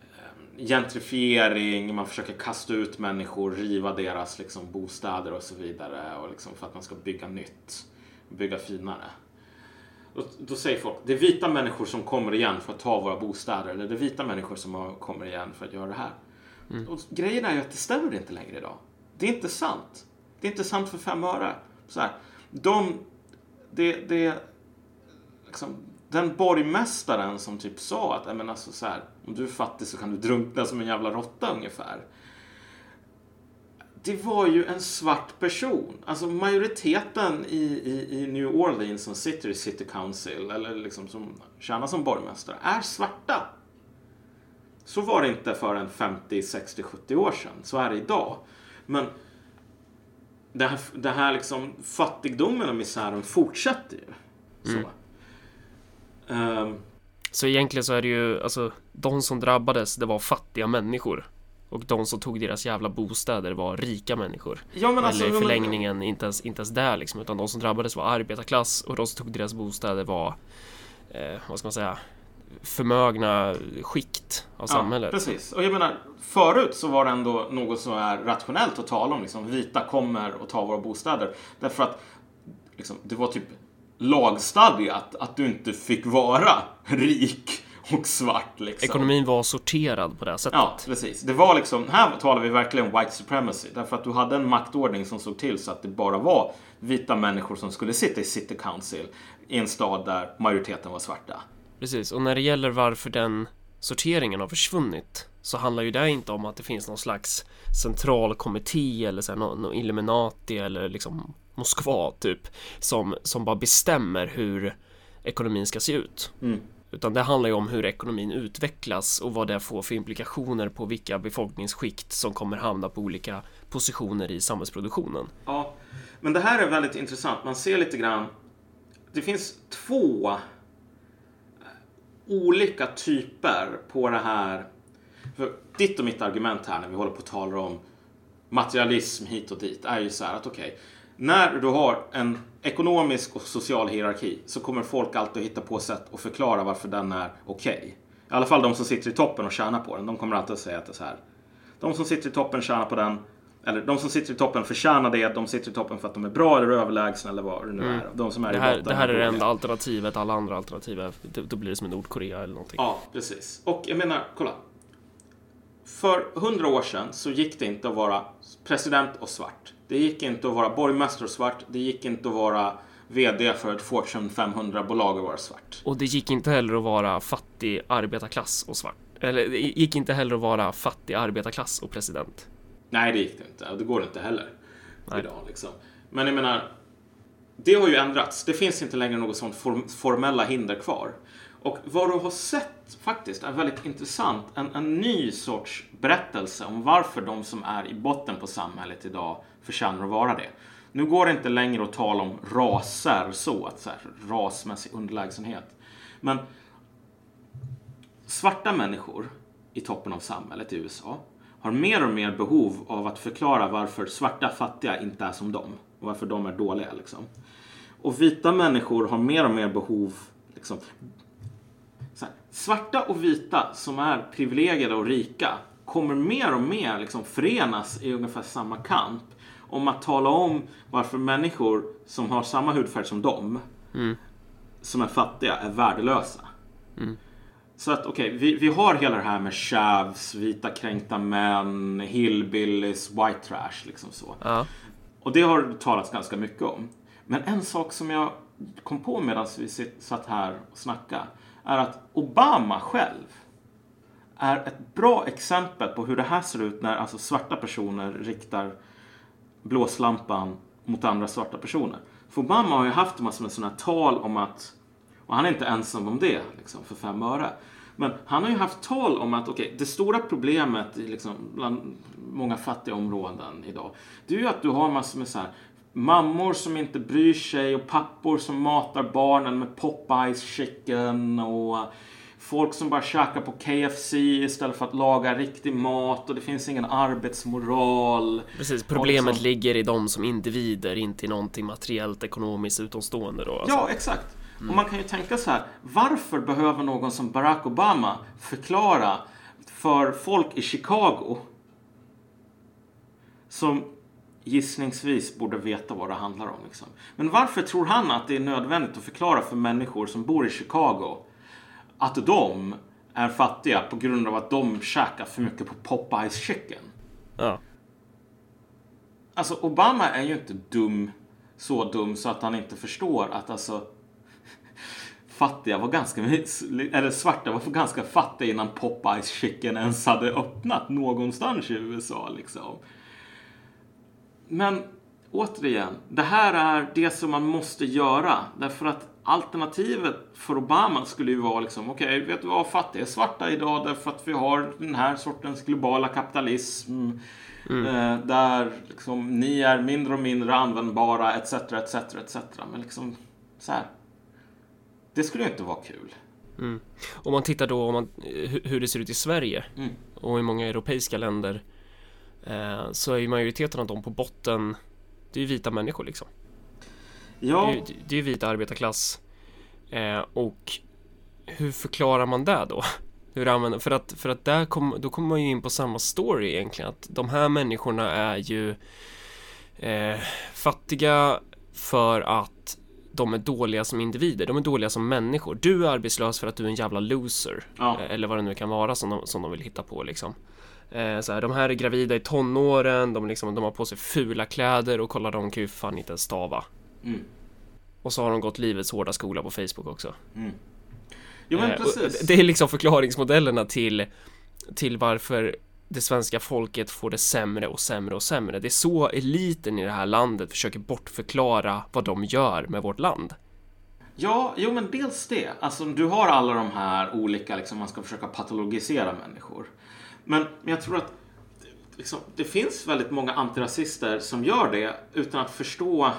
eh, gentrifiering, man försöker kasta ut människor, riva deras liksom, bostäder och så vidare och liksom, för att man ska bygga nytt, bygga finare. Då, då säger folk, det är vita människor som kommer igen för att ta våra bostäder eller det är vita människor som har- kommer igen för att göra det här. Och grejen är ju att det stämmer inte längre idag. Det är inte sant. Det är inte sant för fem öre. Så här, de, det, det, liksom, den borgmästaren som typ sa att "Nej, men alltså, så här, om du är fattig så kan du drunkna som en jävla råtta ungefär. Det var ju en svart person. Alltså majoriteten i, i, i New Orleans som sitter i City Council eller liksom som tjänar som borgmästare är svarta. Så var det inte för en 50, 60, 70 år sedan. Så är det idag. Men det här, det här liksom fattigdomen och misären fortsätter ju. Så. Ehm, Så egentligen så är det ju, alltså de som drabbades det var fattiga människor Och de som tog deras jävla bostäder var rika människor ja, men alltså, Eller i men- förlängningen inte ens, inte ens där liksom Utan de som drabbades var arbetarklass och de som tog deras bostäder var eh, Vad ska man säga Förmögna skikt av samhället Precis. Och jag menar, förut så var det ändå något som är rationellt att tala om. Liksom, vita kommer och tar våra bostäder. Därför att liksom, det var typ lagstadgat att du inte fick vara rik och svart. Liksom. Ekonomin var sorterad på det här sättet Ja, precis. Det var liksom, här talar vi verkligen white supremacy. Därför att du hade en maktordning som såg till så att det bara var vita människor som skulle sitta i city council i en stad där majoriteten var svarta. Precis, och när det gäller varför den sorteringen har försvunnit så handlar ju det inte om att det finns någon slags central kommitté eller så här, någon, någon Illuminati eller liksom Moskva typ som, som bara bestämmer hur ekonomin ska se ut. Mm. Utan det handlar ju om hur ekonomin utvecklas och vad det får för implikationer på vilka befolkningsskikt som kommer hamna på olika positioner i samhällsproduktionen. Ja, men det här är väldigt intressant. Man ser lite grann. Det finns två eh, olika typer på det här. För ditt och mitt argument här när vi håller på och talar om materialism hit och dit är ju så här att okej, okay, när du har en ekonomisk och social hierarki så kommer folk alltid att hitta på sätt att förklara varför den är okej. Okay. I alla fall de som sitter i toppen och tjänar på den, de kommer alltid att säga att det är så här. De som sitter i toppen tjänar på den, eller de som sitter i toppen förtjänar det, de sitter i toppen för att de är bra eller överlägsna eller vad det nu mm. är. De som är det här, i botten. Det här är det enda alternativet, alla andra alternativ, då blir det som i Nordkorea eller någonting. Ja, precis. Och jag menar, kolla. För hundra år sedan så gick det inte att vara president och svart. Det gick inte att vara borgmästare och svart. Det gick inte att vara VD för ett Fortune 500-bolag och vara svart. Och det gick inte heller att vara fattig arbetarklass och svart. Eller det gick inte heller att vara fattig arbetarklass och president. Nej, det gick det inte. Det går inte heller Nej. idag. Liksom. Men jag menar, det har ju ändrats. Det finns inte längre något sånt form formella hinder kvar. Och vad du har sett faktiskt är väldigt intressant. En, en ny sorts berättelse om varför de som är i botten på samhället idag förtjänar att vara det. Nu går det inte längre att tala om raser så, att så här, rasmässig underlägsenhet. Men svarta människor i toppen av samhället i USA har mer och mer behov av att förklara varför svarta fattiga inte är som dem och varför de är dåliga. Liksom. Och vita människor har mer och mer behov liksom, här, svarta och vita som är privilegierade och rika kommer mer och mer liksom förenas i ungefär samma kamp om att tala om varför människor som har samma hudfärg som dem, mm. som är fattiga, är värdelösa. Mm. Så att okej, okay, vi, vi har hela det här med chavs, vita kränkta män, hillbillies, white trash liksom så. Ja. Och det har talats ganska mycket om. Men en sak som jag kom på medan vi satt här och snackade är att Obama själv är ett bra exempel på hur det här ser ut när alltså svarta personer riktar blåslampan mot andra svarta personer. För Obama har ju haft massor med sådana tal om att, och han är inte ensam om det liksom, för fem öre. Men han har ju haft tal om att okay, det stora problemet i, liksom, bland många fattiga områden idag, det är ju att du har massor med så här, mammor som inte bryr sig och pappor som matar barnen med Popeyes chicken och folk som bara käkar på KFC istället för att laga riktig mat och det finns ingen arbetsmoral. Precis, problemet som... ligger i dem som individer, inte i någonting materiellt ekonomiskt utomstående då. Alltså. Ja, exakt. Mm. Och man kan ju tänka så här, varför behöver någon som Barack Obama förklara för folk i Chicago som gissningsvis borde veta vad det handlar om. Liksom. Men varför tror han att det är nödvändigt att förklara för människor som bor i Chicago att de är fattiga på grund av att de käkar för mycket på Popeyes chicken? Ja. Alltså Obama är ju inte dum, så dum så att han inte förstår att alltså fattiga var ganska, eller svarta var ganska fattiga innan Popeyes chicken ens hade öppnat någonstans i USA liksom. Men återigen, det här är det som man måste göra. Därför att alternativet för Obama skulle ju vara liksom, okej, okay, vet du vad, fattiga är svarta idag därför att vi har den här sortens globala kapitalism. Mm. Eh, där liksom, ni är mindre och mindre användbara, etc, etc, etc. Men liksom, så här. Det skulle ju inte vara kul. Mm. Om man tittar då om man, hur det ser ut i Sverige mm. och i många europeiska länder eh, så är ju majoriteten av dem på botten det är ju vita människor liksom. Ja. Det är, det är vita arbetarklass. Eh, och hur förklarar man det då? Hur använder, för att, för att där kom, då kommer man ju in på samma story egentligen. Att de här människorna är ju eh, fattiga för att de är dåliga som individer, de är dåliga som människor. Du är arbetslös för att du är en jävla loser. Ja. Eh, eller vad det nu kan vara som de, som de vill hitta på liksom. Eh, så här, de här är gravida i tonåren, de, liksom, de har på sig fula kläder och kolla de kan ju fan inte stava. Mm. Och så har de gått livets hårda skola på Facebook också. Mm. Jo men eh, precis. Det är liksom förklaringsmodellerna till, till varför det svenska folket får det sämre och sämre och sämre. Det är så eliten i det här landet försöker bortförklara vad de gör med vårt land. Ja, jo men dels det. Alltså du har alla de här olika, liksom man ska försöka patologisera människor. Men, men jag tror att liksom, det finns väldigt många antirasister som gör det utan att förstå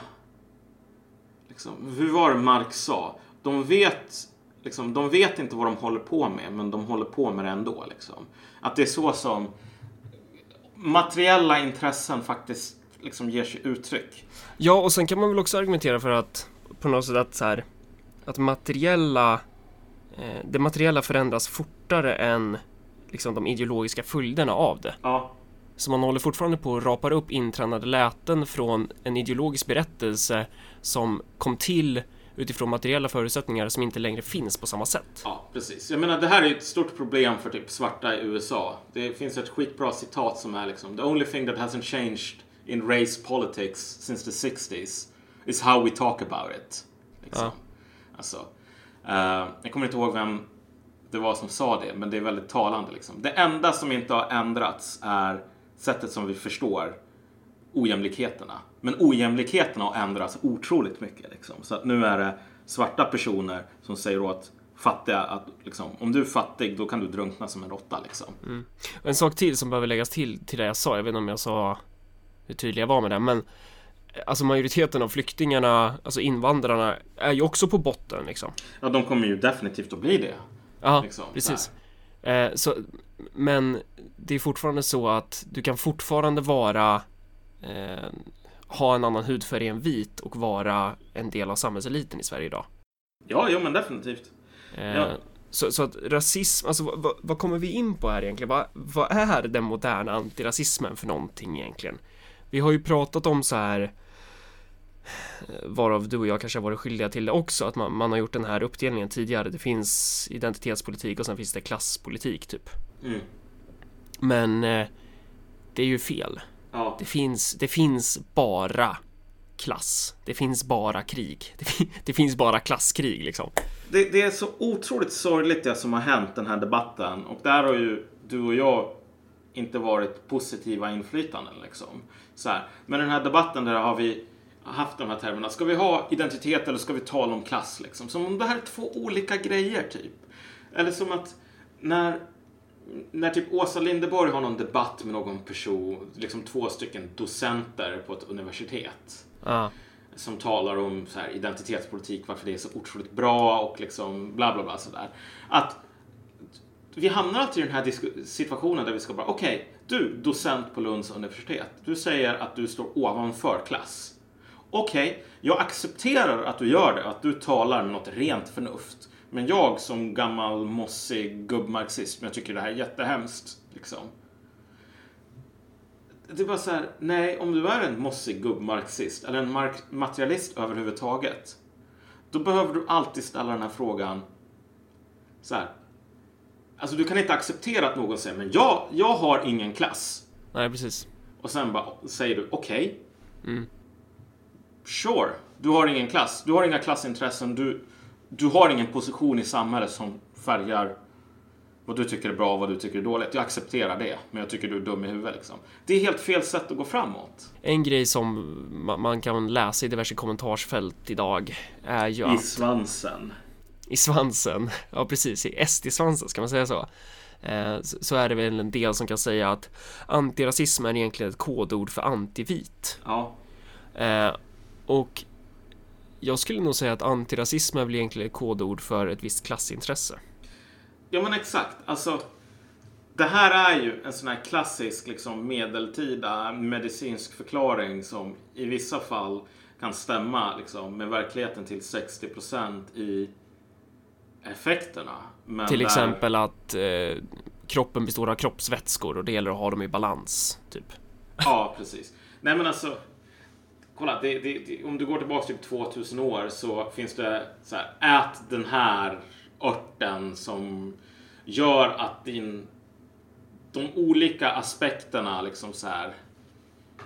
liksom, hur var det Marx sa? De vet liksom, de vet inte vad de håller på med, men de håller på med det ändå. Liksom. Att det är så som materiella intressen faktiskt liksom ger sig uttryck. Ja, och sen kan man väl också argumentera för att på något sätt att så här, att materiella, eh, det materiella förändras fortare än liksom de ideologiska följderna av det. Ja, Så man håller fortfarande på att rapar upp intränade läten från en ideologisk berättelse som kom till utifrån materiella förutsättningar som inte längre finns på samma sätt. ja, precis. Jag menar, det här är ett stort problem för typ svarta i USA. Det finns ett skitbra citat som är liksom The only thing that hasn't changed in race politics since the 60s is how we talk about it. Liksom. Ja. Alltså, eh, jag kommer inte ihåg vem det var som sa det, men det är väldigt talande. Liksom. Det enda som inte har ändrats är sättet som vi förstår ojämlikheterna. Men ojämlikheterna har ändrats otroligt mycket. Liksom. Så att nu är det svarta personer som säger åt fattiga att liksom, om du är fattig då kan du drunkna som en råtta. Liksom. Och en sak till som behöver läggas till till det jag sa, jag vet inte om jag sa hur tydlig jag var med det, men alltså majoriteten av flyktingarna, alltså invandrarna, är ju också på botten liksom. Ja, de kommer ju definitivt att bli det. Ja, Liksom, precis. Eh, så, men det är fortfarande så att du kan fortfarande vara eh, ha en annan hudfärg än vit och vara en del av samhällseliten i Sverige idag. Ja, jo men definitivt. Eh, Ja. så, så att rasism, alltså vad, vad, kommer vi in på här egentligen? Vad, vad är den moderna antirasismen för någonting egentligen? Vi har ju pratat om så här Varav du och jag kanske har varit skyldiga till det också, att man, man har gjort den här uppdelningen tidigare. Det finns identitetspolitik och sen finns det klasspolitik typ. Mm. Men eh, det är ju fel. Ja. Det finns, det finns bara klass. Det finns bara krig. Det, fin- det finns bara klasskrig liksom. Det, det är så otroligt sorgligt det som har hänt den här debatten. Och där har ju du och jag inte varit positiva inflytanden. Liksom. Så här. Men den här debatten där har vi haft de här termerna. Ska vi ha identitet eller ska vi tala om klass? Liksom? Som om det här är två olika grejer typ. Eller som att när, när typ Åsa Linderborg har någon debatt med någon person, liksom två stycken docenter på ett universitet Ja, som talar om så här, identitetspolitik, varför det är så otroligt bra och liksom bla bla bla sådär. Att vi hamnar alltid i den här situationen där vi ska bara, okej, du docent på Lunds universitet, du säger att du står ovanför klass. Okej, jag accepterar att du gör det, att du talar med något rent förnuft. Men jag som gammal mossig gubbmarxist, men jag tycker det här är jättehemskt, liksom. Det bara så här, nej, om du är en mossig gubbmarxist eller en materialist överhuvudtaget, då behöver du alltid ställa den här frågan så här. Alltså du kan inte acceptera att någon säger, men jag, jag har ingen klass. nej precis. Och sen bara säger du, okej. Sure, du har ingen klass. Du har inga klassintressen. Du, du har ingen position i samhället som färgar vad du tycker är bra och vad du tycker är dåligt. Jag accepterar det, men jag tycker du är dum i huvudet. Liksom. Det är helt fel sätt att gå framåt. En grej som ma- man kan läsa i diverse kommentarsfält idag är ju I att svansen. i svansen, ja precis, i SD-svansen ska man säga så. Eh, så så är det väl en del som kan säga att antirasism är egentligen ett kodord för antivit. Ja. Och jag skulle nog säga att antirasism är väl egentligen ett kodord för ett visst klassintresse. Ja men exakt. Alltså, det här är ju en sån här klassisk liksom, medeltida medicinsk förklaring som i vissa fall kan stämma liksom, med verkligheten till 60% i effekterna. Men Till där- exempel att eh, kroppen består av kroppsvätskor och det gäller att ha dem i balans, typ. Ja, precis. Nej men alltså, kolla, det, det, det, om du går tillbaka typ 2000 år så finns det så här, ät den här örten som gör att din, de olika aspekterna liksom så här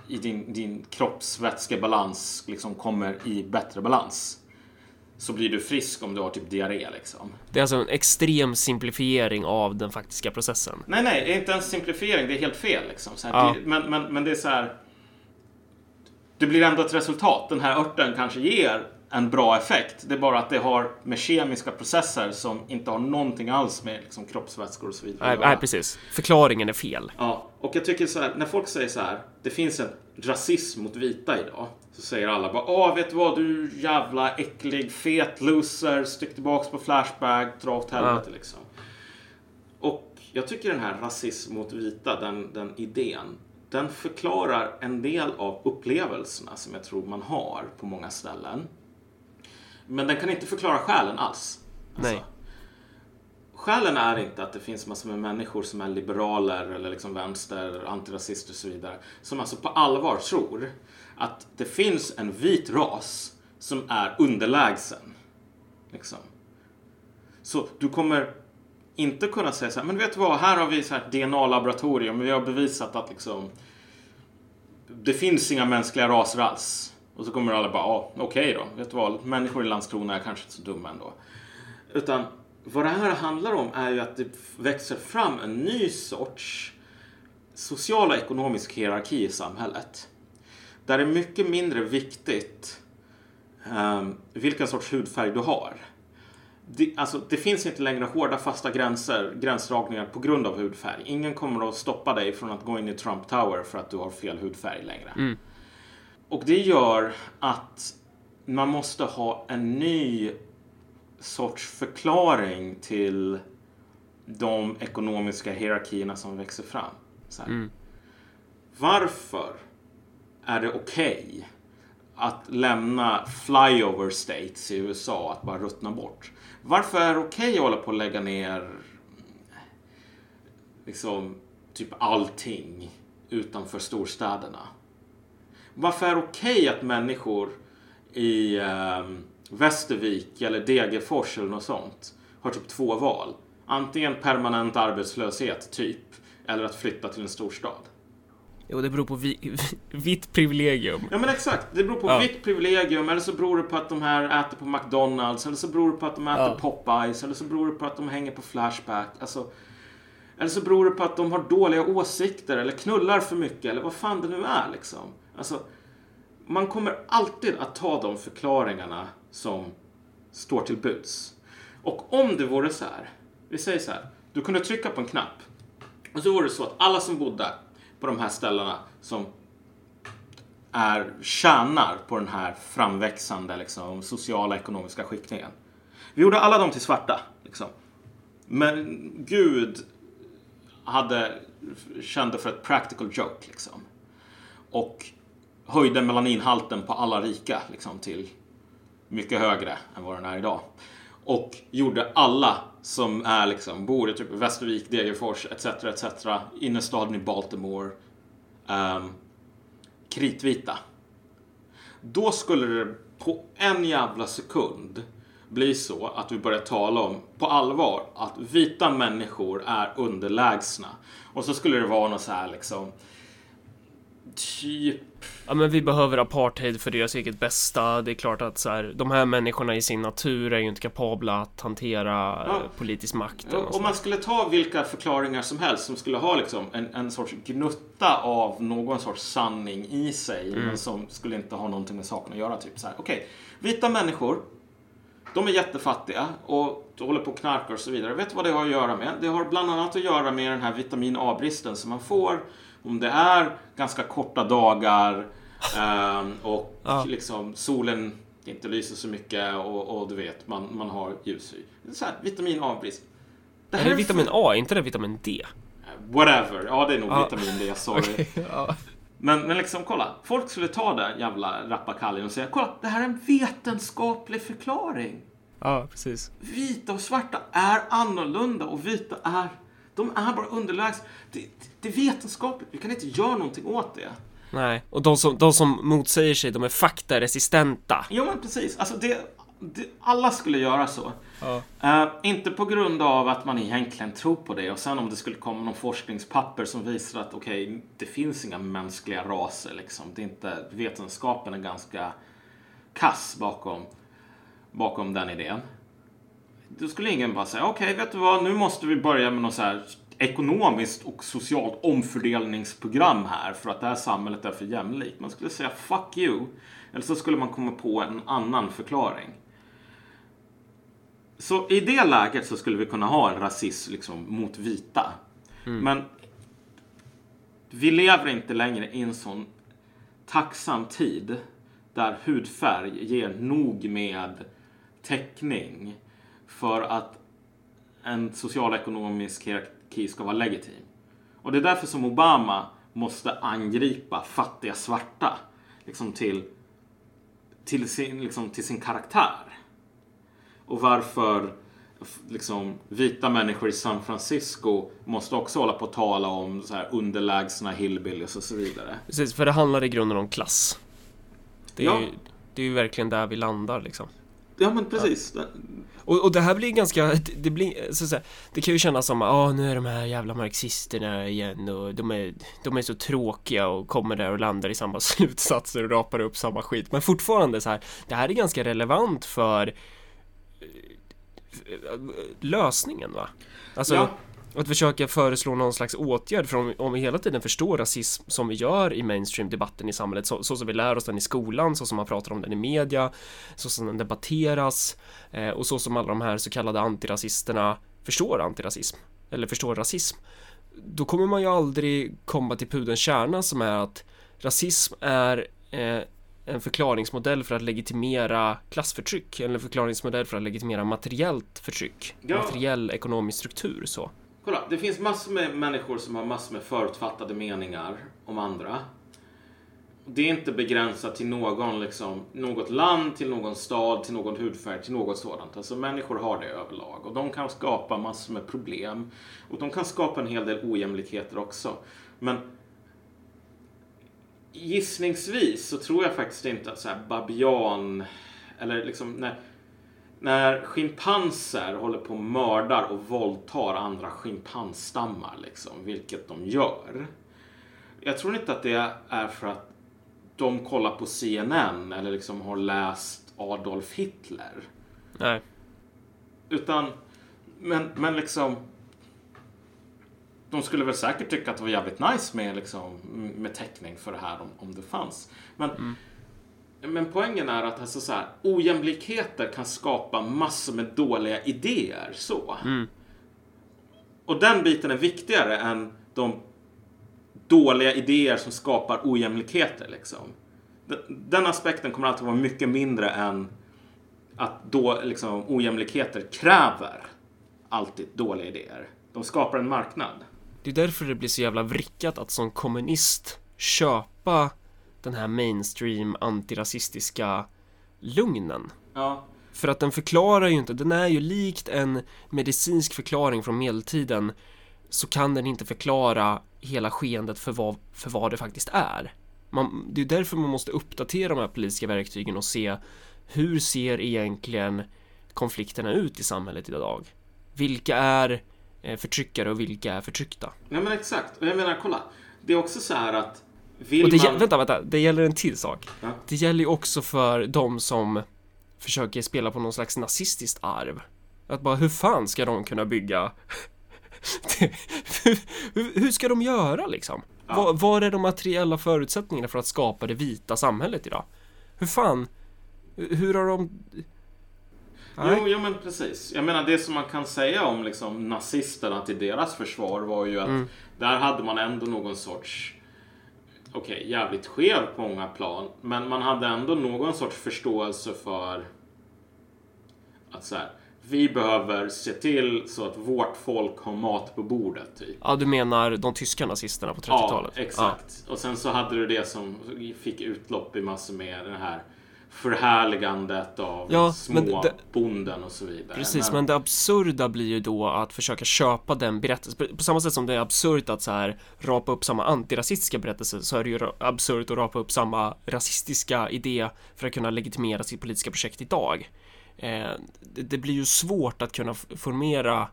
i din, din kroppsvätskebalans liksom kommer i bättre balans. Så blir du frisk om du har typ diarré liksom. Det är alltså en extrem simplifiering av den faktiska processen. Nej, nej, det är inte en simplifiering. Det är helt fel. Liksom. Här, Ja. det, men, men, men det är så här. Det blir ändå ett resultat. Den här örten kanske ger en bra effekt. Det är bara att det har med kemiska processer som inte har någonting alls med liksom, kroppsvätskor och så vidare Nej, nej, precis. Förklaringen är fel. Ja, Och jag tycker så här, när folk säger så här, det finns en rasism mot vita idag. Så säger alla bara, åh vet du vad, du jävla äcklig, fet loser, stick tillbaks på Flashback, dra åt helvete liksom. Och jag tycker den här rasism mot vita, den, den idén, den förklarar en del av upplevelserna som jag tror man har på många ställen. Men den kan inte förklara själen alls. Alltså, Nej. Skälen är inte att det finns massor med människor som är liberaler eller liksom vänster, antirasister och så vidare. Som alltså på allvar tror att det finns en vit ras som är underlägsen. Liksom. Så du kommer inte kunna säga så här, men vet du vad, här har vi så här DNA-laboratorium och vi har bevisat att liksom det finns inga mänskliga raser alls. Och så kommer alla bara, ja, okej då, vet du vad, människor i Landskrona är kanske inte så dumma ändå. Utan vad det här handlar om är ju att det växer fram en ny sorts social och ekonomisk hierarki i samhället. Där det är mycket mindre viktigt um, vilken sorts hudfärg du har. Det, alltså, det finns inte längre hårda fasta gränser, gränsdragningar på grund av hudfärg. Ingen kommer att stoppa dig från att gå in i Trump Tower för att du har fel hudfärg längre. Mm. Och det gör att man måste ha en ny sorts förklaring till de ekonomiska hierarkierna som växer fram. Mm. Varför är det okej okay att lämna flyover states i USA att bara ruttna bort? Varför är det okej okay att hålla på att lägga ner liksom typ allting utanför storstäderna? Varför är det okej okay att människor i eh, Västervik eller Degerfors eller något sånt har typ två val. Antingen permanent arbetslöshet, typ, eller att flytta till en storstad. Jo, det beror på vi, vitt privilegium. Ja, men exakt. Det beror på ja. vitt privilegium, eller så beror det på att de här äter på McDonalds, eller så beror det på att de äter ja. Popeyes, eller så beror det på att de hänger på Flashback. Alltså, eller så beror det på att de har dåliga åsikter, eller knullar för mycket, eller vad fan det nu är liksom. Alltså, man kommer alltid att ta de förklaringarna som står till buds. Och om det vore så här, vi säger så här, du kunde trycka på en knapp och så vore det så att alla som bodde på de här ställena som är tjänar på den här framväxande liksom, sociala ekonomiska skiktningen. Vi gjorde alla dem till svarta. Liksom. Men Gud hade, kände för ett practical joke. Liksom. Och höjde melaninhalten på alla rika liksom, till mycket högre än vad den är idag. Och gjorde alla som är liksom, bor i typ Västervik, Degerfors etc. etc. innerstaden i Baltimore um, kritvita. Då skulle det på en jävla sekund bli så att vi börjar tala om på allvar att vita människor är underlägsna. Och så skulle det vara något så här liksom typ Ja men vi behöver apartheid för deras eget bästa. Det är klart att så här, de här människorna i sin natur är ju inte kapabla att hantera ja. politisk makt. Ja, om man skulle ta vilka förklaringar som helst som skulle ha liksom en, en sorts gnutta av någon sorts sanning i sig mm. men som skulle inte ha någonting med saken att göra. Typ så här, okej, okay, vita människor de är jättefattiga och håller på och knarkar och så vidare. Vet du vad det har att göra med? Det har bland annat att göra med den här vitamin A-bristen som man får om det är ganska korta dagar eh, och ja. liksom solen inte lyser så mycket och, och du vet, man, man har ljushy. Så här, vitamin A-brist. Det är det vitamin A, inte det vitamin D? Whatever. Ja, det är nog ja. vitamin D, sorry. Okay, ja. Men, men liksom kolla, folk skulle ta den jävla rappakaljen och säga kolla, det här är en vetenskaplig förklaring. Ja, precis. Vita och svarta är annorlunda och vita är de är bara underlägsna. Det, det, är vetenskapligt. Vi kan inte göra någonting åt det. Nej, och de som, de som motsäger sig, de är faktaresistenta. Jo, men precis. Alltså det, det alla skulle göra så. Ja. Uh, inte på grund av att man egentligen tror på det och sen om det skulle komma någon forskningspapper som visar att okej, okay, det finns inga mänskliga raser liksom. Det är inte, vetenskapen är ganska kass bakom, bakom den idén. Då skulle ingen bara säga, okej, okay, vet du vad, nu måste vi börja med något så här ekonomiskt och socialt omfördelningsprogram här för att det här samhället är för jämlikt. Man skulle säga fuck you. Eller så skulle man komma på en annan förklaring. Så i det läget så skulle vi kunna ha en rasism liksom mot vita. Mm. Men vi lever inte längre i en sån tacksam tid där hudfärg ger nog med täckning för att en socialekonomisk hierarki ska vara legitim. Och det är därför som Obama måste angripa fattiga svarta liksom till, till, sin, liksom till sin karaktär. Och varför liksom, vita människor i San Francisco måste också hålla på att tala om så här underlägsna hillbillies och så vidare. Precis, för det handlar i grunden om klass. Det är, Ja. ju, det är ju verkligen där vi landar liksom. Ja men precis. Och, och det här blir ganska, det, blir, så att säga, det kan ju kännas som att nu är de här jävla marxisterna igen och de är, de är så tråkiga och kommer där och landar i samma slutsatser och rapar upp samma skit. Men fortfarande så här, det här är ganska relevant för eh, lösningen va? Alltså, Ja. Att försöka föreslå någon slags åtgärd för om, om vi hela tiden förstår rasism som vi gör i mainstream-debatten i samhället så, så som vi lär oss den i skolan, så som man pratar om den i media, så som den debatteras eh, och så som alla de här så kallade antirasisterna förstår antirasism eller förstår rasism då kommer man ju aldrig komma till pudelns kärna som är att rasism är eh, en förklaringsmodell för att legitimera klassförtryck eller en förklaringsmodell för att legitimera materiellt förtryck, Ja. materiell ekonomisk struktur så. Kolla, det finns massor med människor som har massor med förutfattade meningar om andra. Det är inte begränsat till någon, liksom, något land, till någon stad, till någon hudfärg, till något sådant. Alltså människor har det överlag och de kan skapa massor med problem. Och de kan skapa en hel del ojämlikheter också. Men gissningsvis så tror jag faktiskt inte att så här babian eller liksom när, när schimpanser håller på och mördar och våldtar andra schimpansstammar, liksom, vilket de gör. Jag tror inte att det är för att de kollar på CNN eller liksom har läst Adolf Hitler. Nej, Utan, men, men liksom... De skulle väl säkert tycka att det var jävligt nice med, liksom, med teckning för det här om, om det fanns. Men, men poängen är att alltså så här, ojämlikheter kan skapa massor med dåliga idéer. så. Och den biten är viktigare än de dåliga idéer som skapar ojämlikheter. Liksom. Den, den aspekten kommer alltid vara mycket mindre än att då liksom, ojämlikheter kräver alltid dåliga idéer. De skapar en marknad. det är därför det blir så jävla vrickat att som kommunist köpa den här mainstream antirasistiska lugnen. Ja, För att den förklarar ju inte, den är ju likt en medicinsk förklaring från medeltiden så kan den inte förklara hela skeendet för vad, för vad det faktiskt är. Man, det är därför man måste uppdatera de här politiska verktygen och se hur ser egentligen konflikterna ut i samhället idag? Vilka är eh, förtryckare och vilka är förtryckta? nej men exakt. Och jag menar, kolla. Det är också så här att vill Och det, man... vänta, vänta, det gäller en till sak. Ja. Det gäller ju också för de som försöker spela på någon slags nazistiskt arv. Att bara, hur fan ska de kunna bygga? hur, ska de göra liksom? Ja. Vad, vad är de materiella förutsättningarna för att skapa det vita samhället idag? Hur fan? Hur har de... Nej. Jo, jo, men precis. Jag menar, det som man kan säga om liksom, nazisterna till deras försvar var ju att Mm. där hade man ändå någon sorts, okej, jävligt skev på många plan, men man hade ändå någon sorts förståelse för att så här, vi behöver se till så att vårt folk har mat på bordet, typ. Ja, du menar de tyska nazisterna på Ja, 30-talet? exakt. Och sen så hade du det som fick utlopp i massor med det här förhärligandet av Ja, små men det- bonden och så vidare. Precis, men det absurda blir ju då att försöka köpa den berättelsen. På- samma sätt som det är absurt att så här rapa upp samma antirasistiska berättelse så är det ju absurt att rapa upp samma rasistiska idé för att kunna legitimera sitt politiska projekt idag. Eh, det, blir ju svårt att kunna formera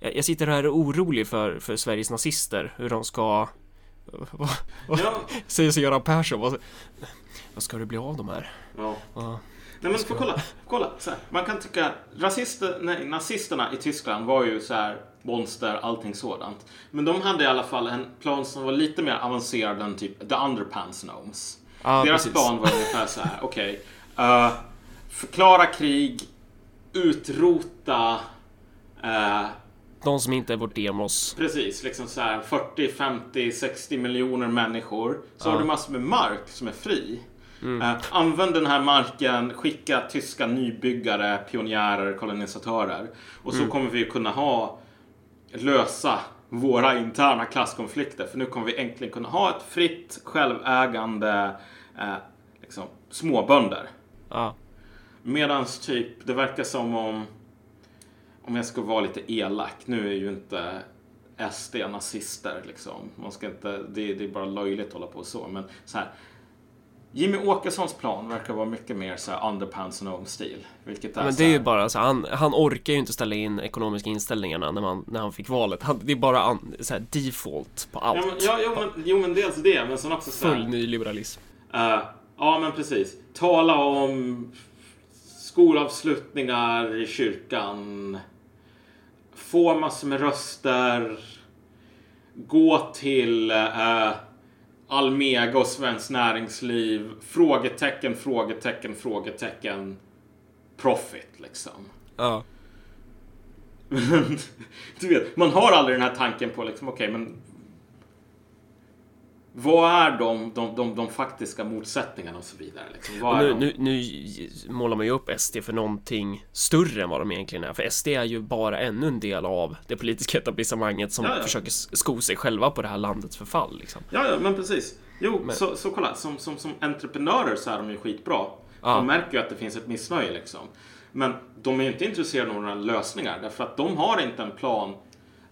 jag jag sitter här och är orolig för, för Sveriges nazister, hur de ska... Vad, vad Ja, säger sig Göran Persson? Vad, vad ska det bli av de här? ja. Vad- Nej men för kolla, kolla. Så här. Man kan tycka rasister, nej, nazisterna i Tyskland var ju så här monster, allting sådant. Men de hade i alla fall en plan som var lite mer avancerad än typ The Underpants Gnomes. Ja, Deras precis. plan var ungefär så här, okej. eh, förklara krig, utrota eh, De som inte är vårt demos. Precis, liksom så här 40, 50, 60 miljoner människor. Så Ja. har du massor med mark som är fri. Eh, använd den här marken, skicka tyska nybyggare, pionjärer, kolonisatörer. Och så kommer vi kunna ha, lösa våra interna klasskonflikter. För nu kommer vi äntligen kunna ha ett fritt, självägande eh, liksom, småbönder. Ja. Medans typ, det verkar som om, om jag ska vara lite elak, nu är ju inte SD nazister liksom. Man ska inte, det, det är bara löjligt att hålla på så. Men så här, Jimmy Åkessons plan verkar vara mycket mer så här underpants and home-stil. Vilket är Men det är ju här- bara så han, han orkar ju inte ställa in ekonomiska inställningarna när, man, när han fick valet. Han, det är bara an, så här default på allt. Ja, men, ja, jo, men, jo, men dels det, men sen också så här, Full nyliberalism. Eh, ja, men precis. Tala om skolavslutningar i kyrkan. Få massor med röster. Gå till uh, Almega och Svenskt Näringsliv. Frågetecken, frågetecken, frågetecken. Profit, liksom. Ja. Du vet, man har aldrig den här tanken på liksom, okej, men vad är de, de, de, de faktiska motsättningarna och så vidare? Liksom? Nu, nu, nu målar man ju upp SD för någonting större än vad de egentligen är. För SD är ju bara ännu en del av det politiska etablissemanget som Ja, ja. försöker sko sig själva på det här landets förfall. Liksom. Ja, ja, men precis. Jo, Men- så, så kolla, som, som, som entreprenörer så är de ju skitbra. Ja. De märker ju att det finns ett missnöje liksom. Men de är ju inte intresserade av några lösningar därför att de har inte en plan.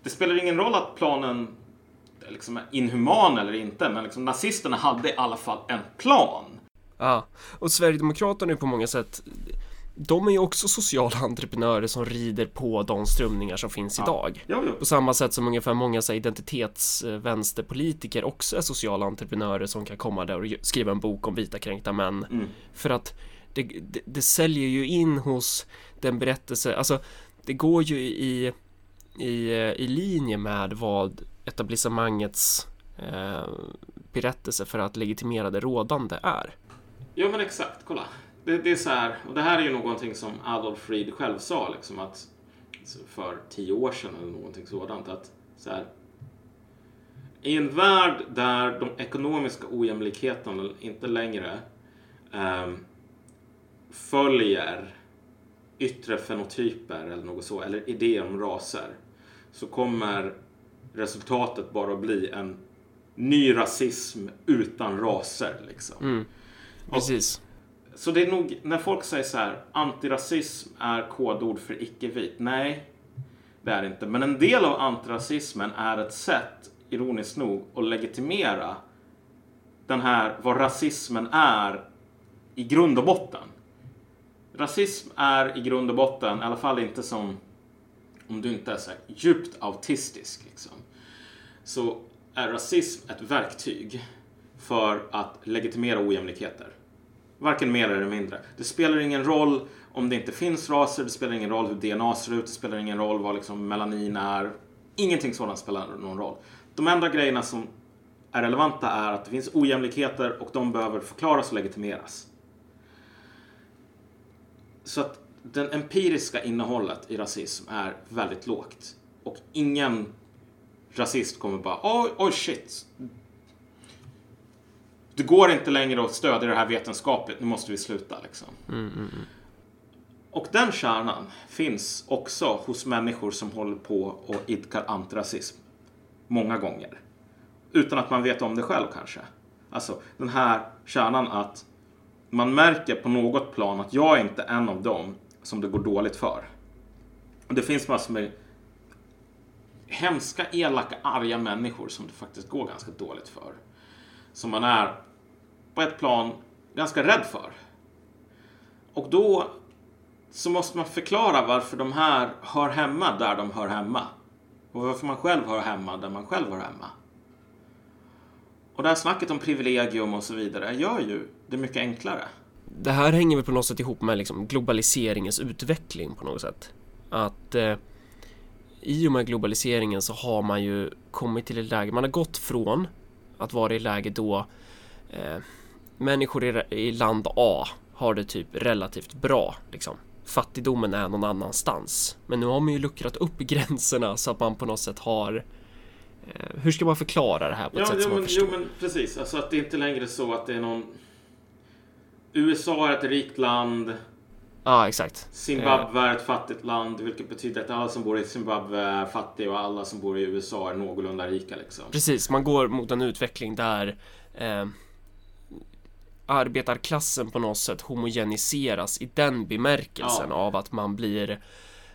Det spelar ingen roll att planen liksom inhuman eller inte, men liksom, nazisterna hade i alla fall en plan. Ja, och Sverigedemokraterna är på många sätt de är ju också sociala entreprenörer som rider på de strömningar som finns idag. Jo, jo. På samma sätt som ungefär många så identitetsvänsterpolitiker också är sociala entreprenörer som kan komma där och skriva en bok om vita kränkta män. Mm. För att det, det, det säljer ju in hos den berättelse, alltså det går ju i, i, i linje med vad etablissemangets eh, berättelse för att legitimera det rådande är. Ja men exakt, kolla. Det, det är så här, och det här är ju någonting som Adolf Reed själv sa liksom att för tio år sedan eller någonting sådant att så här, i en värld där de ekonomiska ojämlikheterna inte längre eh, följer yttre fenotyper eller något så, eller idéer om raser, så kommer resultatet bara bli en ny rasism utan raser. Liksom. Mm. Precis. Så det är nog, när folk säger så här, antirasism är kodord för icke-vit. Nej, det är det inte. Men en del av antirasismen är ett sätt, ironiskt nog, att legitimera den här, vad rasismen är i grund och botten. Rasism är i grund och botten, i alla fall inte som om du inte är så här djupt autistisk liksom. Så är rasism ett verktyg för att legitimera ojämlikheter. Varken mer eller mindre. Det spelar ingen roll om det inte finns raser, det spelar ingen roll hur DNA ser ut, det spelar ingen roll vad liksom melanin är. Ingenting sådant spelar någon roll. De enda grejerna som är relevanta är att det finns ojämlikheter och de behöver förklaras och legitimeras. Så att det empiriska innehållet i rasism är väldigt lågt. Och ingen rasist kommer bara oj, oj shit. Det går inte längre att stödja det här vetenskapligt, nu måste vi sluta liksom. Och den kärnan finns också hos människor som håller på och idkar antirasism. Många gånger. Utan att man vet om det själv kanske. Alltså den här kärnan att man märker på något plan att jag är inte en av dem som det går dåligt för. Och det finns massor med hemska, elaka, arga människor som det faktiskt går ganska dåligt för. Som man är på ett plan ganska rädd för. Och då så måste man förklara varför de här hör hemma där de hör hemma. Och varför man själv hör hemma där man själv hör hemma. Och det här snacket om privilegium och så vidare gör ju det mycket enklare. Det här hänger väl på något sätt ihop med liksom globaliseringens utveckling på något sätt. Att eh, i och med globaliseringen så har man ju kommit till ett läge, man har gått från att vara i läge då eh, människor i, i land A har det typ relativt bra liksom. fattigdomen är någon annanstans. Men nu har man ju luckrat upp gränserna så att man på något sätt har eh, hur ska man förklara det här på ett ja, sätt jo, som man men, förstår? jo, men precis. Alltså att det inte längre är så att det är någon... USA är ett rikt land. Ja, exakt. Zimbabwe är ett fattigt land, vilket betyder att alla som bor i Zimbabwe är fattiga och alla som bor i USA är någorlunda rika. Liksom. Precis, man går mot en utveckling där eh, arbetarklassen på något sätt homogeniseras i den bemärkelsen Ja. av att man blir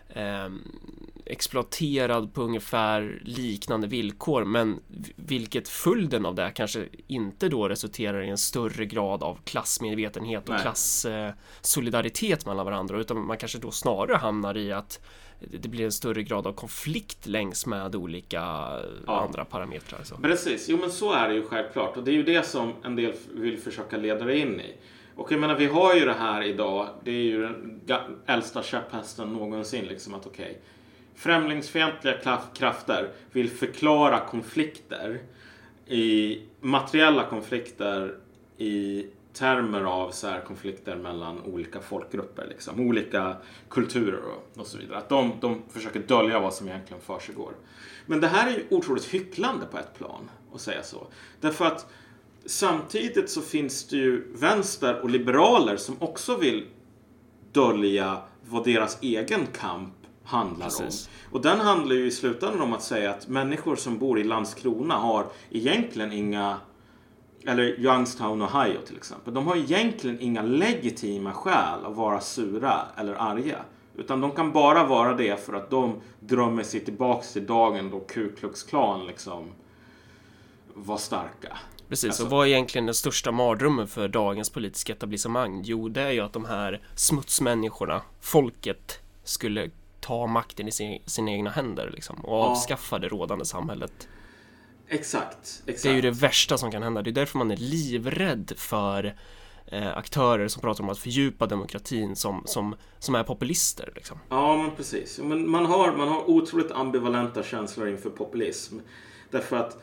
eh, exploaterad på ungefär liknande villkor men vilket följden av det kanske inte då resulterar i en större grad av klassmedvetenhet och Nej. klasssolidaritet eh, mellan varandra utan man kanske då snarare hamnar i att det blir en större grad av konflikt längs med olika Ja. andra parametrar. Så. Precis, jo men så är det ju självklart. Och det är ju det som en del vill försöka leda dig in i. Och jag menar, vi har ju det här idag. Det är ju den äldsta käpphästen någonsin. Liksom att okej, främlingsfientliga krafter vill förklara konflikter i materiella konflikter i termer av så här konflikter mellan olika folkgrupper, liksom, olika kulturer och, och så vidare. Att de, de försöker dölja vad som egentligen försiggår. Men det här är ju otroligt hycklande på ett plan, att säga så. Därför att samtidigt så finns det ju vänster och liberaler som också vill dölja vad deras egen kamp handlar Precis. om. Och den handlar ju i slutändan om att säga att människor som bor i Landskrona har egentligen inga eller Youngstown, Ohio till exempel. De har egentligen inga legitima skäl att vara sura eller arga. Utan de kan bara vara det för att de drömmer sig tillbaks till dagen då Ku Klux Klan liksom var starka. Precis, Alltså- och vad är egentligen den största mardrömmen för dagens politiska etablissemang? Jo, det är ju att de här smutsmänniskorna, folket, skulle ta makten i sin, sina egna händer liksom, och Ja. avskaffa det rådande samhället. Exakt, exakt. Det är ju det värsta som kan hända. Det är därför man är livrädd för eh, aktörer som pratar om att fördjupa demokratin som, som, som är populister. Liksom. Ja, men precis. Men man, har, man har otroligt ambivalenta känslor inför populism. Därför att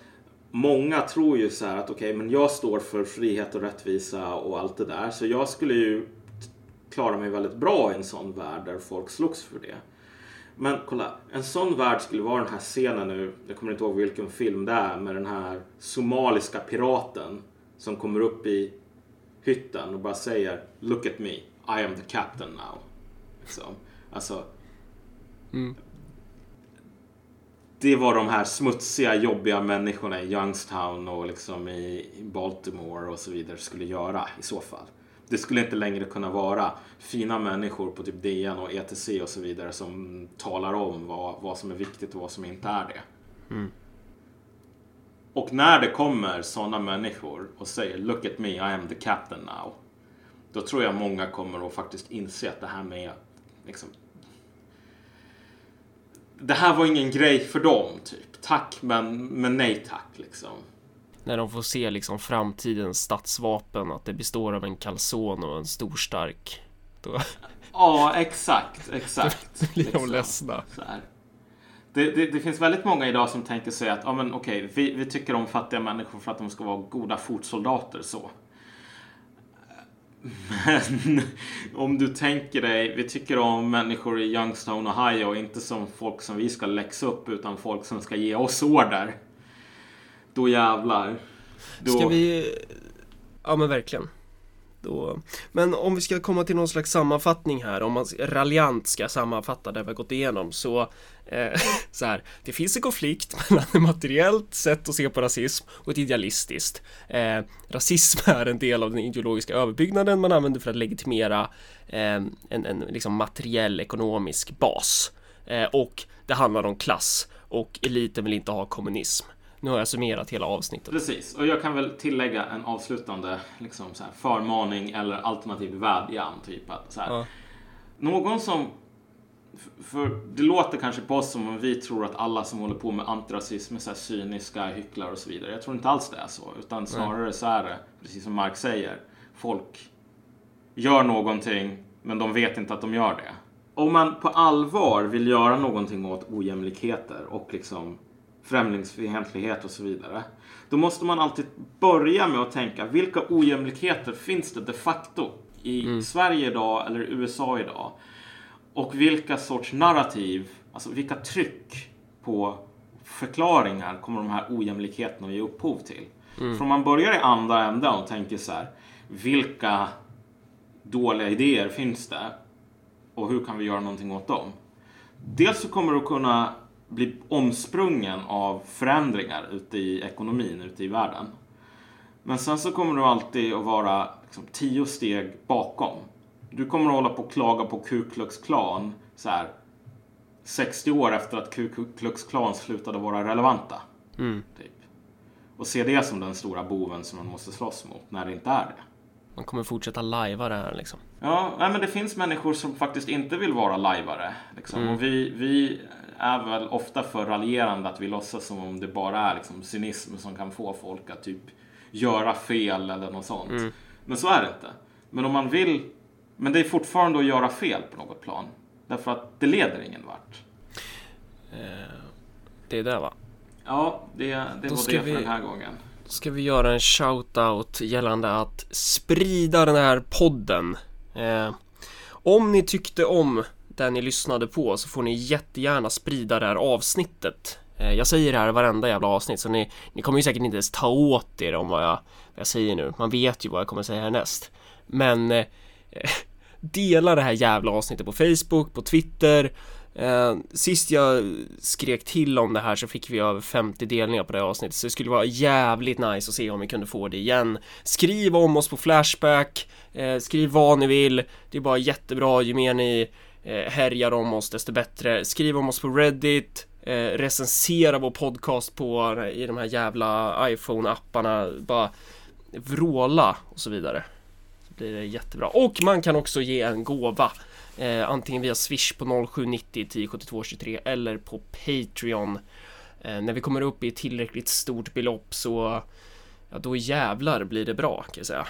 många tror ju så här att okej, men jag står för frihet och rättvisa och allt det där. Så jag skulle ju klara mig väldigt bra i en sån värld där folk slogs för det. Men kolla, en sån värld skulle vara den här scenen nu, jag kommer inte ihåg vilken film det är, med den här somaliska piraten som kommer upp i hytten och bara säger Look at me, I am the captain now. Liksom. Alltså, Mm. det var de här smutsiga, jobbiga människorna i Youngstown och liksom i Baltimore och så vidare skulle göra i så fall. Det skulle inte längre kunna vara fina människor på typ DN och ETC och så vidare som talar om vad, vad som är viktigt och vad som inte är det. Och när det kommer sådana människor och säger Look at me, I am the captain now. Då tror jag många kommer att faktiskt inse att det här med liksom, det här var ingen grej för dem, typ. Tack, men, men nej tack, liksom. När de får se liksom framtidens statsvapen, att det består av en kalson och en stor stark. Då Ja, exakt, exakt. blir de liksom. ledsna. Det, det, det finns väldigt många idag som tänker sig att ja, men, okej, vi, vi tycker om fattiga människor för att de ska vara goda fotsoldater. så. Men om du tänker dig, vi tycker om människor i Youngstown, Ohio, inte som folk som vi ska läxa upp, utan folk som ska ge oss order. Då jävlar. Då... Ska vi... Ja men verkligen. Då... Men om vi ska komma till någon slags sammanfattning här, om man raljant ska sammanfatta det vi har gått igenom så eh, så här, det finns en konflikt mellan ett materiellt sätt att se på rasism och ett idealistiskt. Eh, rasism är en del av den ideologiska överbyggnaden man använder för att legitimera eh, en, en liksom materiell ekonomisk bas. Eh, och det handlar om klass och eliten vill inte ha kommunism. Nu har jag summerat hela avsnittet. Precis, och jag kan väl tillägga en avslutande liksom så här, förmaning eller alternativ vädjan. Typ att, så här, Ja. Någon som... För det låter kanske på oss som om vi tror att alla som håller på med antirasism är så cyniska hycklare och så vidare. Jag tror inte alls det är så. Utan snarare så är det, precis som Mark säger, folk gör någonting men de vet inte att de gör det. Om man på allvar vill göra någonting åt ojämlikheter och liksom främlingsfientlighet och så vidare. Då måste man alltid börja med att tänka vilka ojämlikheter finns det de facto i Sverige idag eller USA idag? Och vilka sorts narrativ, alltså vilka tryck på förklaringar kommer de här ojämlikheterna ge upphov till? Mm. För om man börjar i andra änden och tänker så här, vilka dåliga idéer finns det? Och hur kan vi göra någonting åt dem? Dels så kommer du kunna bli omsprungen av förändringar ute i ekonomin, ute i världen. Men sen så kommer du alltid att vara liksom, tio steg bakom. Du kommer att hålla på och klaga på Ku Klux Klan så här 60 år efter att Ku Klux Klan slutade vara relevanta. Mm. Typ. Och se det som den stora boven som man måste slåss mot när det inte är det. Man kommer fortsätta lajva det här liksom. Ja, men det finns människor som faktiskt inte vill vara lajvare. Liksom. Mm. Och vi, vi är väl ofta för raljerande att vi låtsas som om det bara är liksom, cynism som kan få folk att typ göra fel eller något sånt. Mm. Men så är det inte. Men om man vill, men det är fortfarande att göra fel på något plan. Därför att det leder ingen vart. Eh, det är det va? Ja, det, det var det för vi... den här gången ska vi göra en shout-out gällande att sprida den här podden. Eh, om ni tyckte om där ni lyssnade på så får ni jättegärna sprida det här avsnittet. Eh, jag säger det här varenda jävla avsnitt så ni, ni kommer ju säkert inte ens ta åt er om vad jag, vad jag säger nu. Man vet ju vad jag kommer säga härnäst. Men eh, dela det här jävla avsnittet på Facebook, på Twitter, Eh, sist jag skrek till om det här så fick vi över 50 delningar på det avsnittet så det skulle vara jävligt nice att se om vi kunde få det igen. Skriv om oss på Flashback, eh, skriv vad ni vill, det är bara jättebra ju mer ni Eh, härjar om oss desto bättre. Skriv om oss på Reddit, eh, recensera vår podcast på eh, i de här jävla iPhone-apparna, bara vråla och så vidare. Så blir det jättebra. Och man kan också ge en gåva eh, antingen via Swish på 0790 1072 23 eller på Patreon. Eh, när vi kommer upp i tillräckligt stort belopp så ja, då jävlar blir det bra kan jag säga.